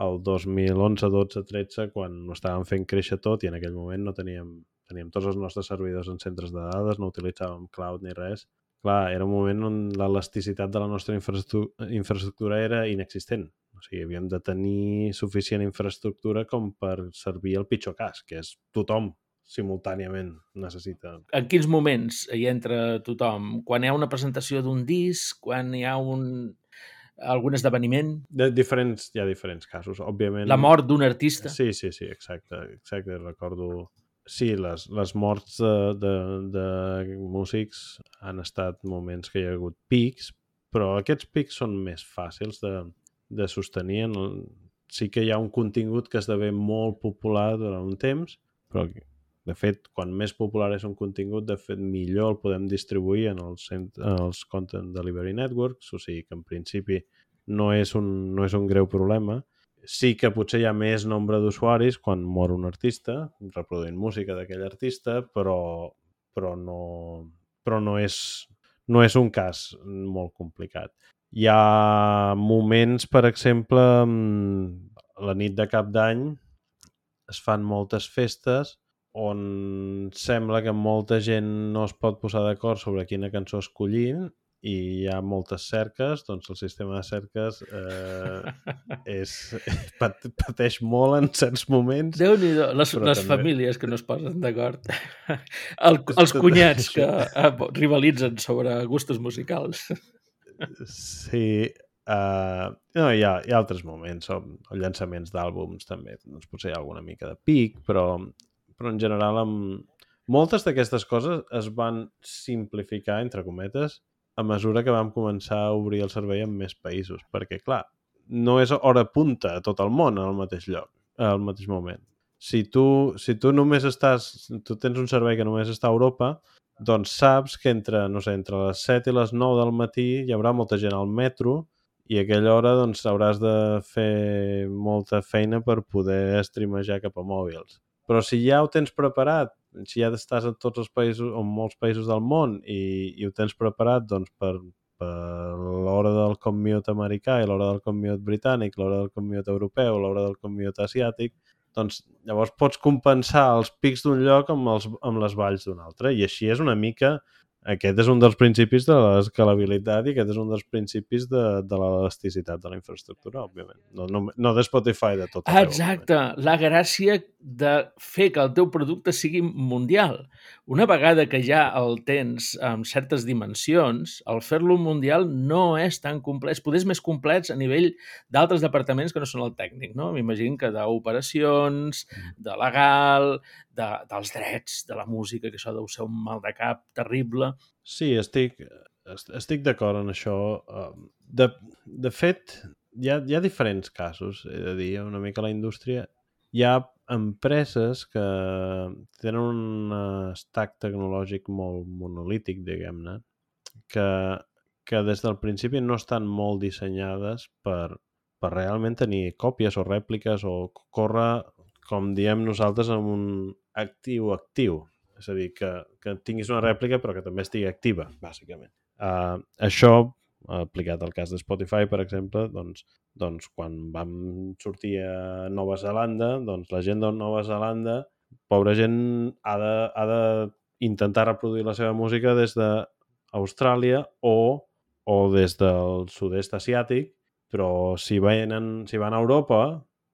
el 2011, 12, 13, quan ho estàvem fent créixer tot i en aquell moment no teníem, teníem tots els nostres servidors en centres de dades, no utilitzàvem cloud ni res, clar, era un moment on l'elasticitat de la nostra infraestructura era inexistent. O sigui, havíem de tenir suficient infraestructura com per servir el pitjor cas, que és tothom simultàniament necessita. En quins moments hi entra tothom? Quan hi ha una presentació d'un disc? Quan hi ha un algun esdeveniment? De diferents, hi ha diferents casos, òbviament. La mort d'un artista? Sí, sí, sí, exacte, exacte, recordo... Sí, les, les morts de, de, de músics han estat moments que hi ha hagut pics, però aquests pics són més fàcils de, de sostenir. En el... Sí que hi ha un contingut que esdevé molt popular durant un temps, però de fet, quan més popular és un contingut, de fet, millor el podem distribuir en els, en els Content Delivery Networks, o sigui que en principi no és un, no és un greu problema. Sí que potser hi ha més nombre d'usuaris quan mor un artista, reproduint música d'aquell artista, però, però, no, però no, és, no és un cas molt complicat. Hi ha moments, per exemple, la nit de cap d'any es fan moltes festes on sembla que molta gent no es pot posar d'acord sobre quina cançó escollir i hi ha moltes cerques, doncs el sistema de cerques eh, és, pat, pateix molt en certs moments. déu nhi les, les també... famílies que no es posen d'acord. El, els cunyats que eh, rivalitzen sobre gustos musicals. Sí, uh, no, hi, ha, hi ha altres moments, o, o llançaments d'àlbums també, doncs potser hi ha alguna mica de pic, però, però en general amb... moltes d'aquestes coses es van simplificar, entre cometes, a mesura que vam començar a obrir el servei en més països, perquè, clar, no és hora punta a tot el món al mateix lloc, al mateix moment. Si tu, si tu només estàs, tu tens un servei que només està a Europa, doncs saps que entre, no sé, entre les 7 i les 9 del matí hi haurà molta gent al metro i a aquella hora doncs hauràs de fer molta feina per poder streamejar cap a mòbils. Però si ja ho tens preparat, si ja estàs en tots els països, o molts països del món i, i ho tens preparat doncs, per, per l'hora del commute americà i l'hora del commute britànic, l'hora del commute europeu, l'hora del commute asiàtic, doncs llavors pots compensar els pics d'un lloc amb, els, amb les valls d'un altre. I així és una mica aquest és un dels principis de l'escalabilitat i aquest és un dels principis de, de l'elasticitat de la infraestructura, òbviament. No, no, no de Spotify, de tot arreu. Exacte, òbviament. la gràcia de fer que el teu producte sigui mundial. Una vegada que ja el tens amb certes dimensions, el fer-lo mundial no és tan complex. Poder és més complex a nivell d'altres departaments que no són el tècnic, no? M'imagino que d'operacions, mm. de legal, de, dels drets, de la música, que això deu ser un mal de cap terrible. Sí, estic, estic d'acord en això. De, de fet, hi ha, hi ha diferents casos, he de dir, una mica la indústria. Hi ha empreses que tenen un stack tecnològic molt monolític, diguem-ne, que, que des del principi no estan molt dissenyades per, per realment tenir còpies o rèpliques o córrer com diem nosaltres, amb un actiu-actiu. És a dir, que, que tinguis una rèplica però que també estigui activa, bàsicament. Uh, això, aplicat al cas de Spotify, per exemple, doncs, doncs quan vam sortir a Nova Zelanda, doncs la gent de Nova Zelanda, pobra gent, ha de, ha de intentar reproduir la seva música des d'Austràlia o, o des del sud-est asiàtic, però si, venen, si van a Europa,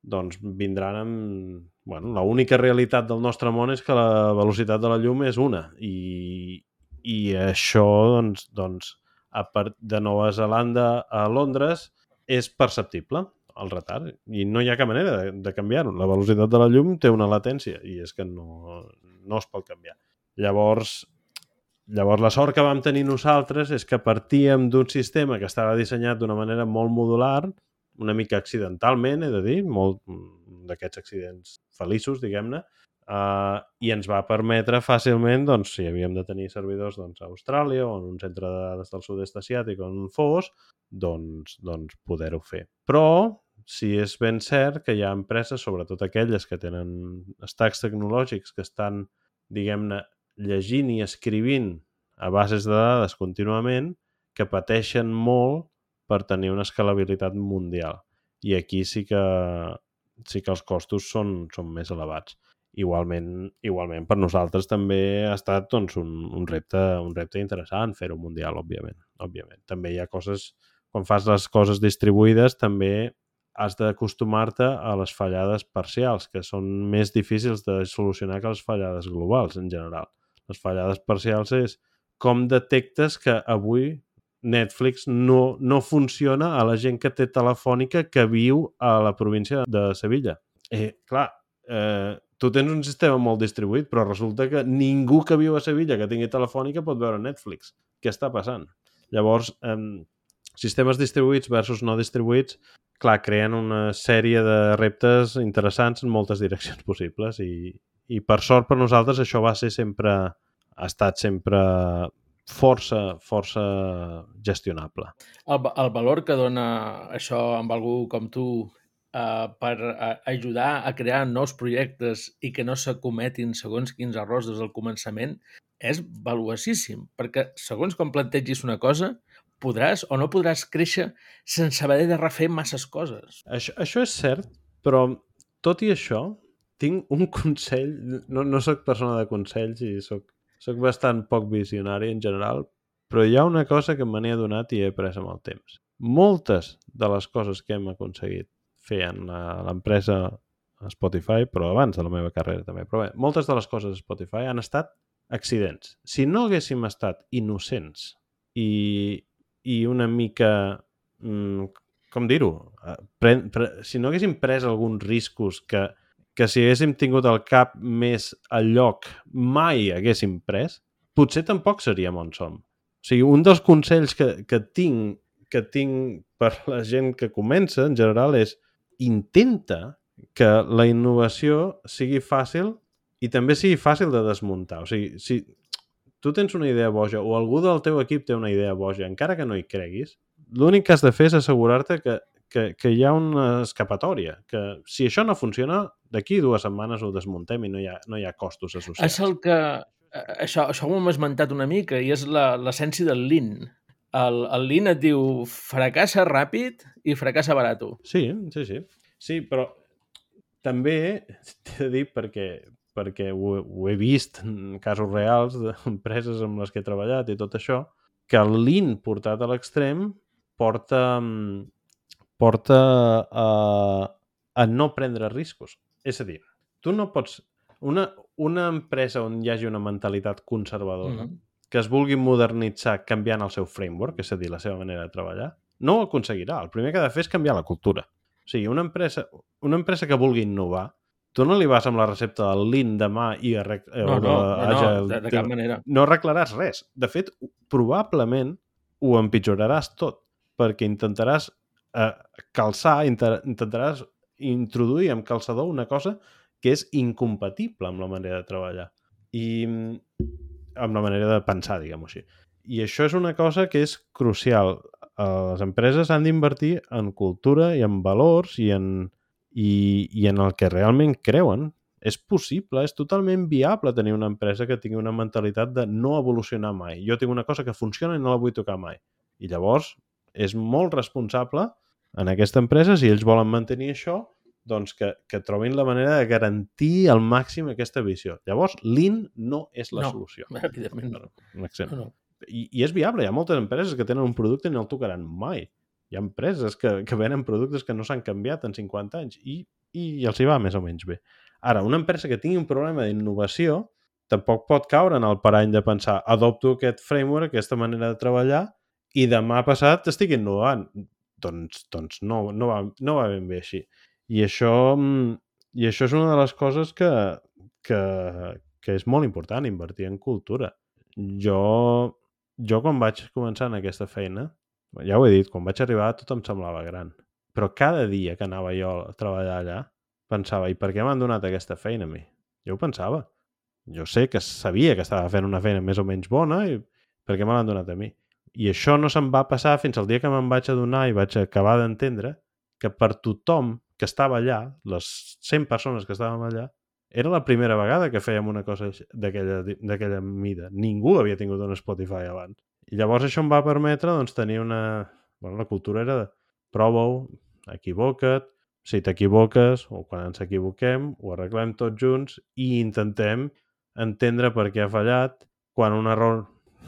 doncs vindran amb... Bueno, l'única realitat del nostre món és que la velocitat de la llum és una i, i això, doncs, doncs a part de Nova Zelanda a Londres és perceptible el retard i no hi ha cap manera de, de canviar-ho. La velocitat de la llum té una latència i és que no, no es pot canviar. Llavors, llavors la sort que vam tenir nosaltres és que partíem d'un sistema que estava dissenyat d'una manera molt modular una mica accidentalment, he de dir, molt d'aquests accidents feliços, diguem-ne, uh, i ens va permetre fàcilment, doncs, si havíem de tenir servidors doncs, a Austràlia o en un centre de dades del sud-est asiàtic o on fos, doncs, doncs poder-ho fer. Però si és ben cert que hi ha empreses, sobretot aquelles que tenen stacks tecnològics que estan, diguem-ne, llegint i escrivint a bases de dades contínuament, que pateixen molt per tenir una escalabilitat mundial. I aquí sí que, sí que els costos són, són més elevats. Igualment, igualment per nosaltres també ha estat doncs, un, un, repte, un repte interessant fer-ho mundial, òbviament, òbviament. També hi ha coses, quan fas les coses distribuïdes, també has d'acostumar-te a les fallades parcials, que són més difícils de solucionar que les fallades globals, en general. Les fallades parcials és com detectes que avui Netflix no, no funciona a la gent que té telefònica que viu a la província de Sevilla. Eh, clar, eh, tu tens un sistema molt distribuït, però resulta que ningú que viu a Sevilla que tingui telefònica pot veure Netflix. Què està passant? Llavors, eh, sistemes distribuïts versus no distribuïts, clar, creen una sèrie de reptes interessants en moltes direccions possibles i, i per sort per nosaltres això va ser sempre ha estat sempre força, força gestionable. El, el valor que dona això amb algú com tu eh, per a, ajudar a crear nous projectes i que no s'acometin segons quins errors des del començament és valuosíssim, perquè segons com plantegis una cosa, podràs o no podràs créixer sense haver de refer masses coses. Això, això és cert, però tot i això, tinc un consell, no, no sóc persona de consells i sóc, sóc bastant poc visionari en general, però hi ha una cosa que me n'he adonat i he après amb el temps. Moltes de les coses que hem aconseguit fer en l'empresa Spotify, però abans de la meva carrera també, però bé, moltes de les coses de Spotify han estat accidents. Si no haguéssim estat innocents i, i una mica, mm, com dir-ho, eh, si no haguéssim pres alguns riscos que que si haguéssim tingut el cap més al lloc mai haguéssim pres, potser tampoc seríem on som. O sigui, un dels consells que, que, tinc, que tinc per la gent que comença, en general, és intenta que la innovació sigui fàcil i també sigui fàcil de desmuntar. O sigui, si tu tens una idea boja o algú del teu equip té una idea boja, encara que no hi creguis, l'únic que has de fer és assegurar-te que que, que hi ha una escapatòria, que si això no funciona, d'aquí dues setmanes ho desmuntem i no hi ha, no hi ha costos associats. És el que... Eh, això, això ho hem esmentat una mica i és l'essència del Lean. El, el Lean et diu fracassa ràpid i fracassa barat. Sí, sí, sí. Sí, però també t'he de dir perquè, perquè ho, ho he vist en casos reals d'empreses amb les que he treballat i tot això, que el Lean portat a l'extrem porta, mm, porta a, a no prendre riscos. És a dir, tu no pots... Una, una empresa on hi hagi una mentalitat conservadora mm -hmm. Que es vulgui modernitzar canviant el seu framework, és a dir, la seva manera de treballar, no ho aconseguirà. El primer que ha de fer és canviar la cultura. O sigui, una empresa, una empresa que vulgui innovar, tu no li vas amb la recepta del Lean demà i arreg... Eh, no, no, no, no, de, de cap manera. No arreglaràs res. De fet, probablement ho empitjoraràs tot, perquè intentaràs eh, calçar, intentaràs introduir amb calçador una cosa que és incompatible amb la manera de treballar i amb la manera de pensar, diguem-ho així. I això és una cosa que és crucial. Les empreses han d'invertir en cultura i en valors i en, i, i en el que realment creuen. És possible, és totalment viable tenir una empresa que tingui una mentalitat de no evolucionar mai. Jo tinc una cosa que funciona i no la vull tocar mai. I llavors és molt responsable en aquesta empresa, si ells volen mantenir això, doncs que, que trobin la manera de garantir al màxim aquesta visió. Llavors, l'IN no és la no, solució. evidentment no. Un exemple. No, no. I, I és viable, hi ha moltes empreses que tenen un producte i no el tocaran mai. Hi ha empreses que, que venen productes que no s'han canviat en 50 anys i, i els hi va més o menys bé. Ara, una empresa que tingui un problema d'innovació tampoc pot caure en el parany de pensar adopto aquest framework, aquesta manera de treballar i demà passat estic innovant doncs, doncs no, no, va, no va ben bé així. I això, mm, i això és una de les coses que, que, que és molt important, invertir en cultura. Jo, jo quan vaig començar en aquesta feina, ja ho he dit, quan vaig arribar tot em semblava gran. Però cada dia que anava jo a treballar allà, pensava, i per què m'han donat aquesta feina a mi? Jo ho pensava. Jo sé que sabia que estava fent una feina més o menys bona i per què me l'han donat a mi? I això no se'm va passar fins al dia que me'n vaig adonar i vaig acabar d'entendre que per tothom que estava allà, les 100 persones que estàvem allà, era la primera vegada que fèiem una cosa d'aquella mida. Ningú havia tingut un Spotify abans. I llavors això em va permetre doncs, tenir una... Bueno, la cultura era de prova-ho, equivoca't, si t'equivoques o quan ens equivoquem, ho arreglem tots junts i intentem entendre per què ha fallat, quan un error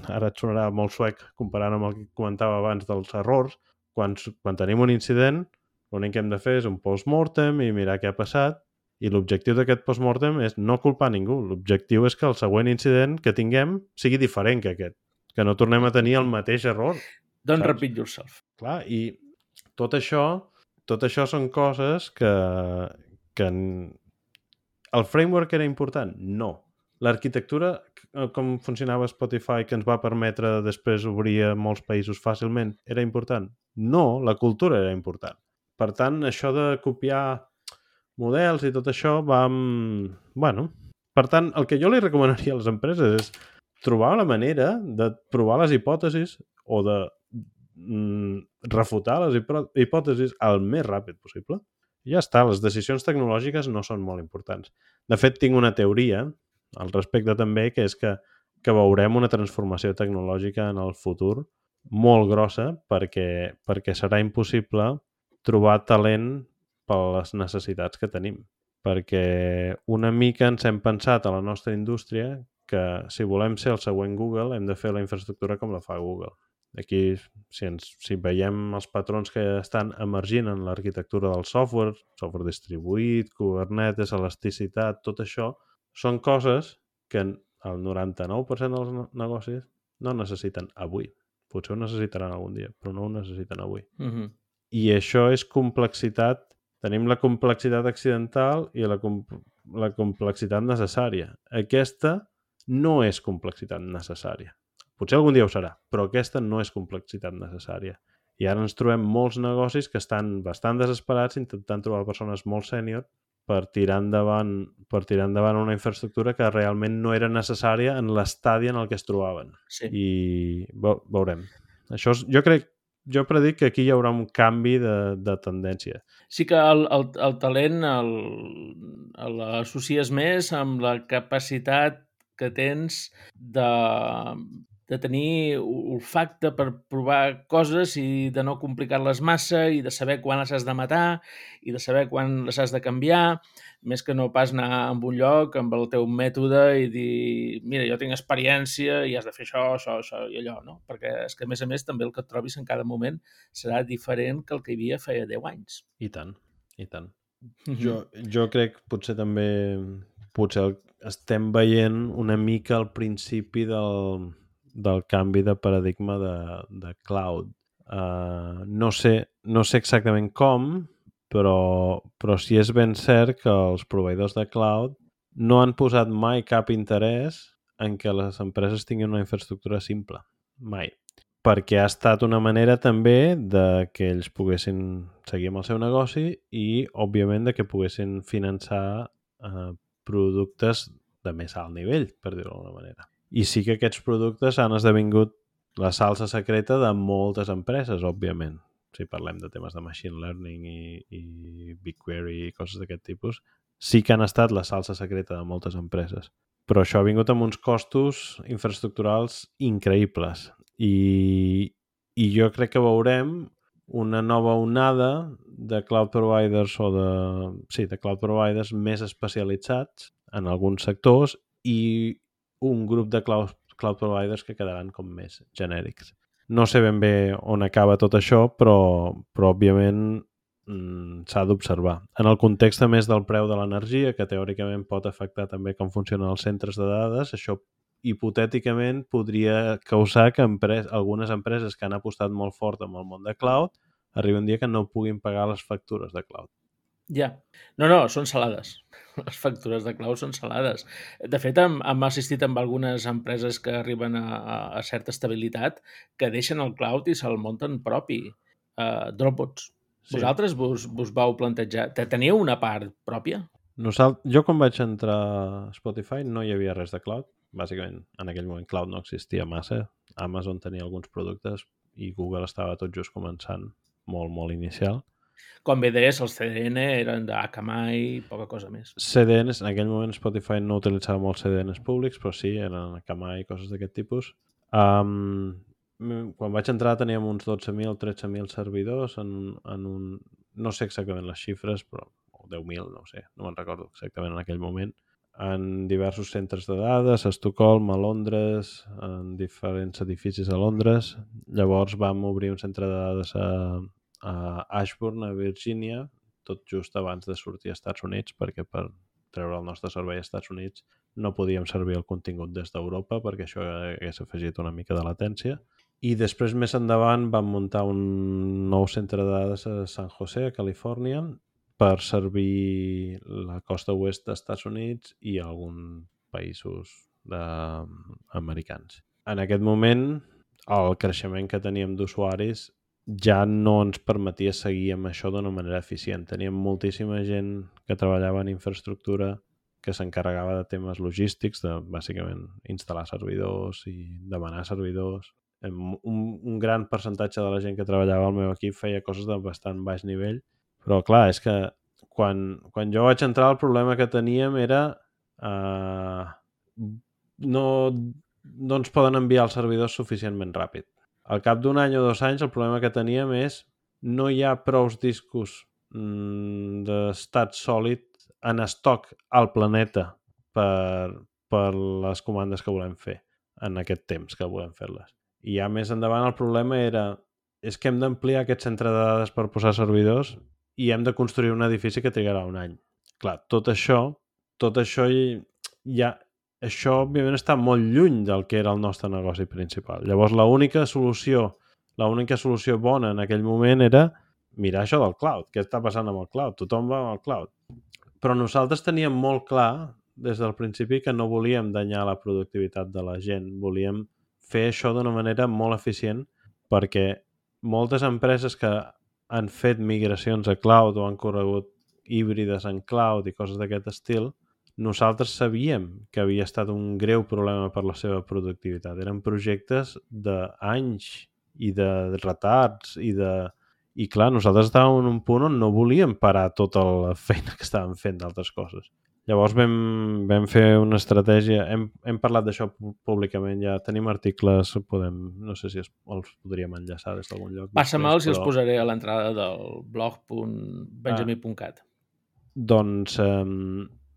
ara et sonarà molt suec comparant amb el que comentava abans dels errors, quan, quan tenim un incident, l'únic que hem de fer és un post-mortem i mirar què ha passat i l'objectiu d'aquest post-mortem és no culpar ningú. L'objectiu és que el següent incident que tinguem sigui diferent que aquest, que no tornem a tenir el mateix error. Don't saps? repeat yourself. Clar, i tot això, tot això són coses que, que el framework era important? No. L'arquitectura eh, com funcionava Spotify que ens va permetre després obrir a molts països fàcilment era important? No, la cultura era important. Per tant, això de copiar models i tot això va amb... Bueno, per tant, el que jo li recomanaria a les empreses és trobar la manera de provar les hipòtesis o de mm, refutar les hipòtesis el més ràpid possible. Ja està, les decisions tecnològiques no són molt importants. De fet, tinc una teoria al respecte també, que és que, que veurem una transformació tecnològica en el futur molt grossa perquè, perquè serà impossible trobar talent per les necessitats que tenim. Perquè una mica ens hem pensat a la nostra indústria que si volem ser el següent Google hem de fer la infraestructura com la fa Google. Aquí, si, ens, si veiem els patrons que estan emergint en l'arquitectura del software, software distribuït, Kubernetes, elasticitat, tot això, són coses que el 99% dels negocis no necessiten avui. Potser ho necessitaran algun dia, però no ho necessiten avui. Uh mhm. I això és complexitat. Tenim la complexitat accidental i la, com la complexitat necessària. Aquesta no és complexitat necessària. Potser algun dia ho serà, però aquesta no és complexitat necessària. I ara ens trobem molts negocis que estan bastant desesperats intentant trobar persones molt sènior per tirar endavant per tirar endavant una infraestructura que realment no era necessària en l'estadi en el que es trobaven. Sí. I veurem. Això és, jo crec jo predic que aquí hi haurà un canvi de, de tendència. Sí que el, el, el talent l'associes més amb la capacitat que tens de de tenir olfacte per provar coses i de no complicar-les massa i de saber quan les has de matar i de saber quan les has de canviar, més que no pas anar a un lloc amb el teu mètode i dir, mira, jo tinc experiència i has de fer això, això, això i allò, no? Perquè és que, a més a més, també el que et trobis en cada moment serà diferent que el que hi havia feia 10 anys. I tant, i tant. Mm -hmm. jo, jo crec potser també potser estem veient una mica al principi del, del canvi de paradigma de, de cloud. Uh, no, sé, no sé exactament com, però, però sí és ben cert que els proveïdors de cloud no han posat mai cap interès en que les empreses tinguin una infraestructura simple. Mai. Perquè ha estat una manera també de que ells poguessin seguir amb el seu negoci i, òbviament, de que poguessin finançar eh, productes de més alt nivell, per dir-ho d'alguna manera. I sí que aquests productes han esdevingut la salsa secreta de moltes empreses, òbviament. Si parlem de temes de machine learning i, i BigQuery i coses d'aquest tipus, sí que han estat la salsa secreta de moltes empreses. Però això ha vingut amb uns costos infraestructurals increïbles. I, i jo crec que veurem una nova onada de cloud providers o de, sí, de cloud providers més especialitzats en alguns sectors i un grup de cloud, cloud providers que quedaran com més genèrics. No sé ben bé on acaba tot això, però, però òbviament mm, s'ha d'observar. En el context a més del preu de l'energia, que teòricament pot afectar també com funcionen els centres de dades, això hipotèticament podria causar que empres algunes empreses que han apostat molt fort amb el món de cloud arribi un dia que no puguin pagar les factures de cloud. Ja. No, no, són salades. Les factures de clau són salades. De fet, hem, hem assistit amb algunes empreses que arriben a, a, a certa estabilitat que deixen el cloud i se'l munten propi. Uh, Dropbox. Sí. Vosaltres vos, vos vau plantejar... Teniu una part pròpia? Nosalt... Jo quan vaig entrar a Spotify no hi havia res de cloud. Bàsicament, en aquell moment cloud no existia massa. Amazon tenia alguns productes i Google estava tot just començant, molt, molt inicial. Bé deies, els CDN eren d'Akamai poca cosa més. CDNs, en aquell moment Spotify no utilitzava molt CDNs públics, però sí, eren Akamai i coses d'aquest tipus. Um, quan vaig entrar teníem uns 12.000 o 13.000 servidors en, en un... No sé exactament les xifres, però 10.000, no sé, no me'n recordo exactament en aquell moment en diversos centres de dades, a Estocolm, a Londres, en diferents edificis a Londres. Llavors vam obrir un centre de dades a, a Ashburn, a Virgínia, tot just abans de sortir als Estats Units, perquè per treure el nostre servei als Estats Units no podíem servir el contingut des d'Europa perquè això hagués afegit una mica de latència. I després, més endavant, vam muntar un nou centre de dades a San José, a Califòrnia, per servir la costa oest dels Estats Units i alguns països d'americans. En aquest moment, el creixement que teníem d'usuaris ja no ens permetia seguir amb això d'una manera eficient. Teníem moltíssima gent que treballava en infraestructura que s'encarregava de temes logístics, de bàsicament instal·lar servidors i demanar servidors. Un, un gran percentatge de la gent que treballava al meu equip feia coses de bastant baix nivell, però clar, és que quan, quan jo vaig entrar el problema que teníem era uh, no, no ens poden enviar els servidors suficientment ràpid. Al cap d'un any o dos anys el problema que teníem és no hi ha prous discos mm, d'estat sòlid en estoc al planeta per, per les comandes que volem fer en aquest temps que volem fer-les. I ja més endavant el problema era és que hem d'ampliar aquest centre de dades per posar servidors i hem de construir un edifici que trigarà un any. Clar, tot això, tot això ja, això òbviament està molt lluny del que era el nostre negoci principal. Llavors, l'única solució, l'única solució bona en aquell moment era mirar això del cloud. Què està passant amb el cloud? Tothom va al cloud. Però nosaltres teníem molt clar des del principi que no volíem danyar la productivitat de la gent. Volíem fer això d'una manera molt eficient perquè moltes empreses que han fet migracions a cloud o han corregut híbrides en cloud i coses d'aquest estil, nosaltres sabíem que havia estat un greu problema per la seva productivitat. Eren projectes d'anys i de retards i de i clar, nosaltres estàvem en un punt on no volíem parar tota la feina que estàvem fent d'altres coses. Llavors vam, vam fer una estratègia, hem, hem parlat d'això públicament, ja tenim articles, podem, no sé si es, els podríem enllaçar des d'algun lloc. Passa-me'ls però... i els posaré a l'entrada del blog.benjamí.cat. Ah, doncs, eh,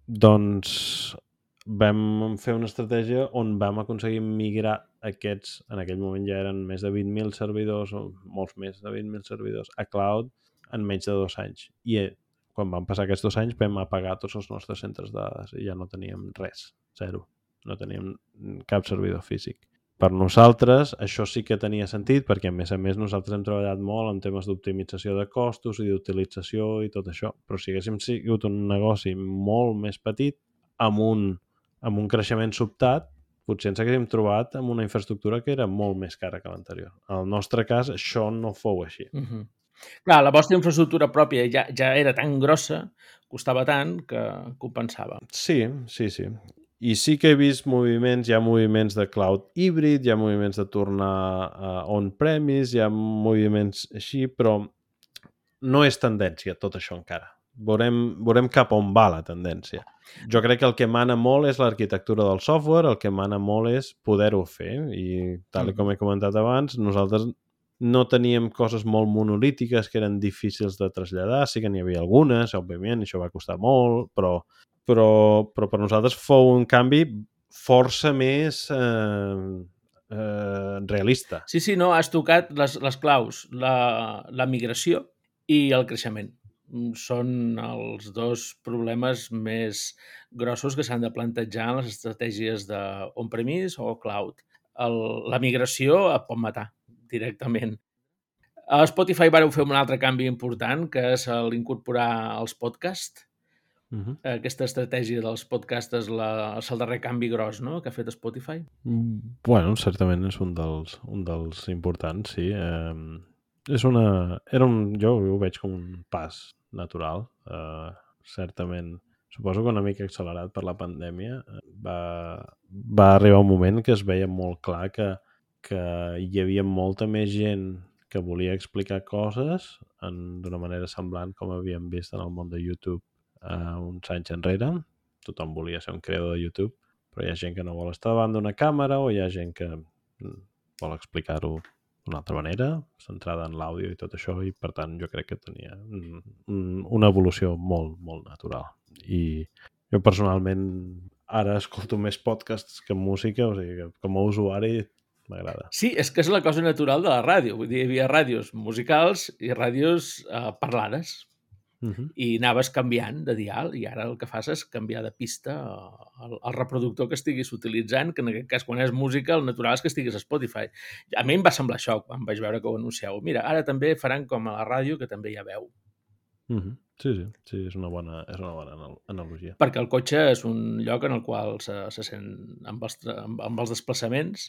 doncs vam fer una estratègia on vam aconseguir migrar aquests, en aquell moment ja eren més de 20.000 servidors, o molts més de 20.000 servidors, a cloud en menys de dos anys. I eh, quan van passar aquests dos anys vam apagar tots els nostres centres de dades i ja no teníem res, zero. No teníem cap servidor físic. Per nosaltres això sí que tenia sentit perquè a més a més nosaltres hem treballat molt en temes d'optimització de costos i d'utilització i tot això, però si haguéssim sigut un negoci molt més petit amb un amb un creixement sobtat, potser ens haguéssim trobat amb una infraestructura que era molt més cara que l'anterior. En el nostre cas, això no fou així. Uh -huh. Clar, la vostra infraestructura pròpia ja, ja era tan grossa, costava tant, que compensava. Sí, sí, sí. I sí que he vist moviments, hi ha moviments de cloud híbrid, hi ha moviments de tornar a on-premise, hi ha moviments així, però no és tendència tot això encara. Veurem, veurem cap on va la tendència. Jo crec que el que mana molt és l'arquitectura del software, el que mana molt és poder-ho fer. I tal com he comentat abans, nosaltres no teníem coses molt monolítiques que eren difícils de traslladar, sí que n'hi havia algunes, òbviament, això va costar molt, però, però, però per nosaltres fou un canvi força més eh, eh, realista. Sí, sí, no, has tocat les, les claus, la, la migració i el creixement. Mm, són els dos problemes més grossos que s'han de plantejar en les estratègies de on-premise o cloud. El, la migració et pot matar directament. A Spotify vareu fer un altre canvi important, que és l'incorporar els podcasts. Uh -huh. Aquesta estratègia dels podcasts la, és el darrer canvi gros no? que ha fet Spotify? Mm, bueno, certament és un dels, un dels importants, sí. Eh, és una... Era un, jo ho veig com un pas natural. Uh, certament, suposo que una mica accelerat per la pandèmia, eh, va, va arribar un moment que es veia molt clar que, que hi havia molta més gent que volia explicar coses d'una manera semblant com havíem vist en el món de YouTube uh, uns anys enrere. Tothom volia ser un creador de YouTube, però hi ha gent que no vol estar davant d'una càmera o hi ha gent que mm, vol explicar-ho d'una altra manera, centrada en l'àudio i tot això, i per tant jo crec que tenia un, una evolució molt, molt natural. I jo personalment ara escolto més podcasts que música, o sigui que com a usuari m'agrada. Sí, és que és la cosa natural de la ràdio. Vull dir, hi havia ràdios musicals i ràdios eh, parlades. Uh -huh. i anaves canviant de dial i ara el que fas és canviar de pista al, al reproductor que estiguis utilitzant, que en aquest cas quan és música el natural és que estiguis a Spotify. A mi em va semblar això quan vaig veure que ho anuncieu. Mira, ara també faran com a la ràdio que també hi ha veu. Mm -hmm. Sí, sí, sí, és una bona, és una bona analogia. Perquè el cotxe és un lloc en el qual se, se sent amb els, amb, amb els desplaçaments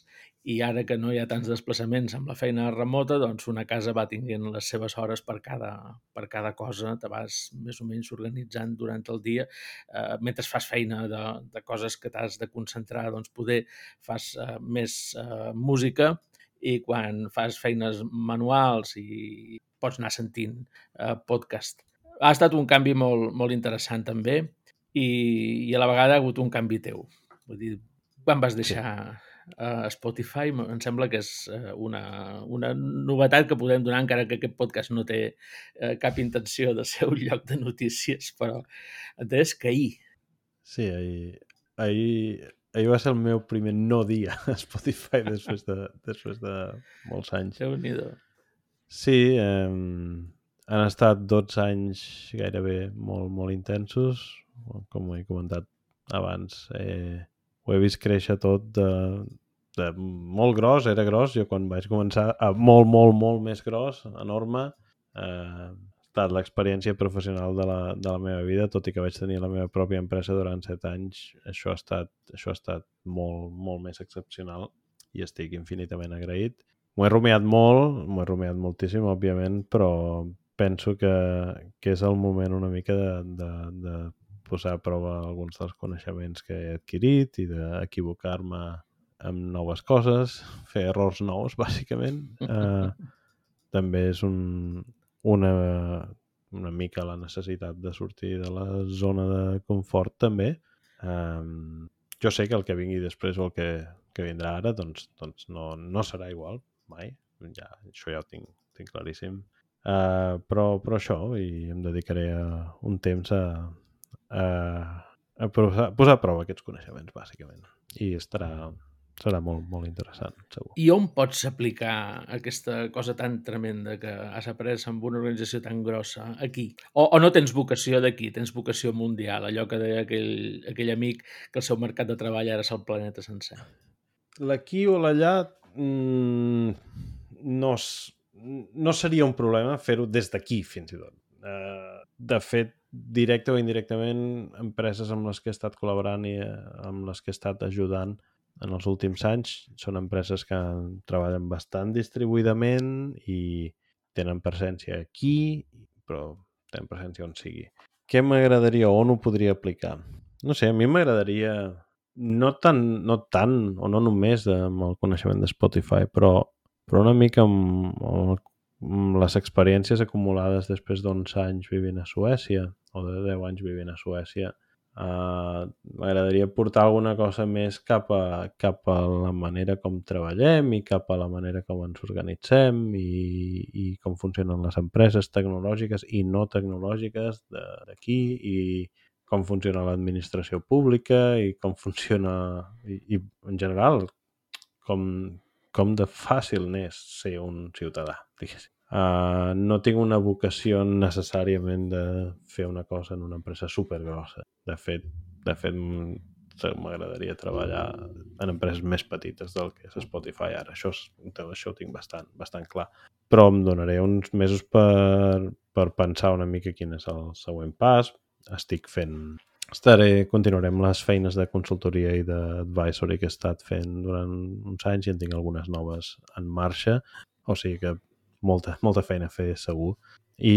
i ara que no hi ha tants desplaçaments amb la feina remota, doncs una casa va tinguent les seves hores per cada, per cada cosa, te vas més o menys organitzant durant el dia. Eh, mentre fas feina de, de coses que t'has de concentrar, doncs poder fas eh, més eh, música i quan fas feines manuals i pots anar sentint eh, podcast ha estat un canvi molt, molt interessant també i, i a la vegada ha hagut un canvi teu. Vull dir, quan vas deixar sí. uh, Spotify, em sembla que és uh, una, una novetat que podem donar, encara que aquest podcast no té uh, cap intenció de ser un lloc de notícies, però entès que ahir. Sí, ahir, ahir, ahir va ser el meu primer no dia a Spotify després de, després de molts anys. déu nhi Sí, eh, han estat 12 anys gairebé molt, molt intensos. Com he comentat abans, eh, ho he vist créixer tot de, de molt gros, era gros. Jo quan vaig començar a molt, molt, molt més gros, enorme, eh, ha estat l'experiència professional de la, de la meva vida, tot i que vaig tenir la meva pròpia empresa durant 7 anys, això ha estat, això ha estat molt, molt més excepcional i estic infinitament agraït. M'ho he rumiat molt, m'ho he rumiat moltíssim, òbviament, però, penso que, que és el moment una mica de, de, de posar a prova alguns dels coneixements que he adquirit i d'equivocar-me amb noves coses, fer errors nous, bàsicament. Eh, també és un, una, una mica la necessitat de sortir de la zona de confort, també. Eh, jo sé que el que vingui després o el que, que vindrà ara, doncs, doncs no, no serà igual, mai. Ja, això ja ho tinc, tinc claríssim. Uh, però, però això, i em dedicaré a un temps a, a, a posar, posar a prova aquests coneixements, bàsicament. I estarà, serà molt, molt interessant, segur. I on pots aplicar aquesta cosa tan tremenda que has après amb una organització tan grossa aquí? O, o no tens vocació d'aquí, tens vocació mundial, allò que deia aquell, aquell amic que el seu mercat de treball ara és el planeta sencer? L'aquí o l'allà mmm, no, no seria un problema fer-ho des d'aquí, fins i tot. Uh, de fet, directe o indirectament, empreses amb les que he estat col·laborant i uh, amb les que he estat ajudant en els últims anys són empreses que treballen bastant distribuïdament i tenen presència aquí, però tenen presència on sigui. Què m'agradaria o on ho podria aplicar? No sé, a mi m'agradaria no tant, no tant o no només amb el coneixement de Spotify, però però una mica amb, amb les experiències acumulades després d'uns anys vivint a Suècia o de 10 anys vivint a Suècia uh, m'agradaria portar alguna cosa més cap a, cap a la manera com treballem i cap a la manera com ens organitzem i, i com funcionen les empreses tecnològiques i no tecnològiques d'aquí i com funciona l'administració pública i com funciona i, i en general com, com de fàcil n'és ser un ciutadà, diguéssim. Uh, no tinc una vocació necessàriament de fer una cosa en una empresa supergrossa. De fet, de fet m'agradaria treballar en empreses més petites del que és Spotify ara. Això, això ho tinc bastant, bastant clar. Però em donaré uns mesos per, per pensar una mica quin és el següent pas. Estic fent estaré, continuarem les feines de consultoria i d'advisory que he estat fent durant uns anys i en tinc algunes noves en marxa, o sigui que molta, molta feina a fer segur. I,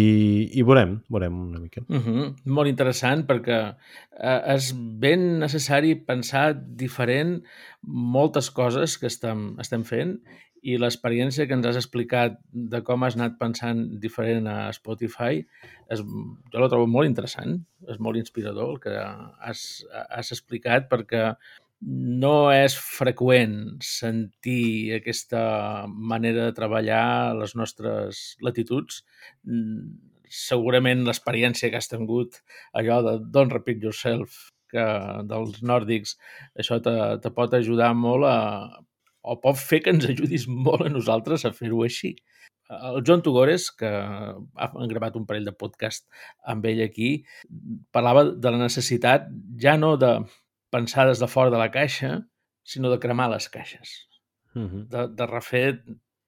i veurem, veurem una mica. Uh -huh. Molt interessant perquè eh, és ben necessari pensar diferent moltes coses que estem, estem fent i l'experiència que ens has explicat de com has anat pensant diferent a Spotify, és, jo la trobo molt interessant, és molt inspirador el que has, has explicat perquè no és freqüent sentir aquesta manera de treballar a les nostres latituds. Segurament l'experiència que has tingut, allò de don't repeat yourself, que dels nòrdics, això te, te pot ajudar molt a o pot fer que ens ajudis molt a nosaltres a fer-ho així. El John Tugores, que han gravat un parell de podcast amb ell aquí, parlava de la necessitat ja no de pensar des de fora de la caixa, sinó de cremar les caixes. Uh -huh. de, de refer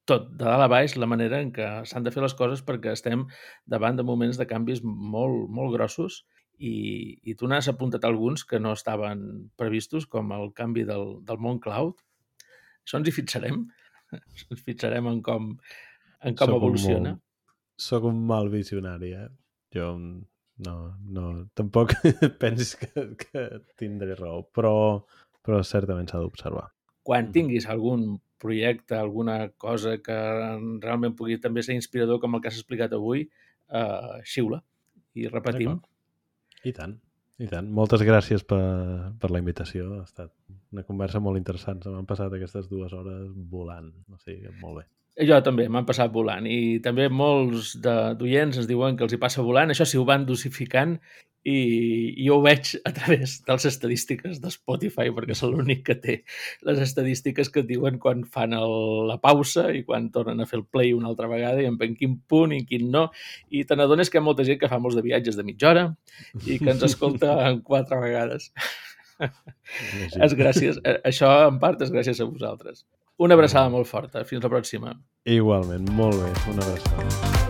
tot, de dalt a baix, la manera en què s'han de fer les coses perquè estem davant de moments de canvis molt, molt grossos i, i tu n'has apuntat alguns que no estaven previstos, com el canvi del, del món cloud. Això ens hi fixarem. Ens fixarem en com, en com Soc un evoluciona. molt- Soc un mal visionari, eh? Jo no, no, tampoc pensis que, que tindré raó, però, però certament s'ha d'observar. Quan Mhm. tinguis algun projecte, alguna cosa que realment pugui també ser inspirador, com el que has explicat avui, eh, xiula i repetim. I tant, i tant. Moltes gràcies per, per la invitació. Ha estat una conversa molt interessant. Se m'han passat aquestes dues hores volant. O sigui, molt bé. Jo també, m'han passat volant i també molts de- d'oients ens diuen que els hi passa volant, això sí ho van dosificant i, jo ho veig a través de les estadístiques de Spotify perquè és l'únic que té les estadístiques que et diuen quan fan el, la pausa i quan tornen a fer el play una altra vegada i en quin punt i quin no i te n'adones que hi ha molta gent que fa molts de viatges de mitja hora i que ens escolta en quatre vegades. És gràcies, a- això en part és gràcies a vosaltres. Una abraçada molt forta. Fins la pròxima. Igualment, molt bé. Una abraçada.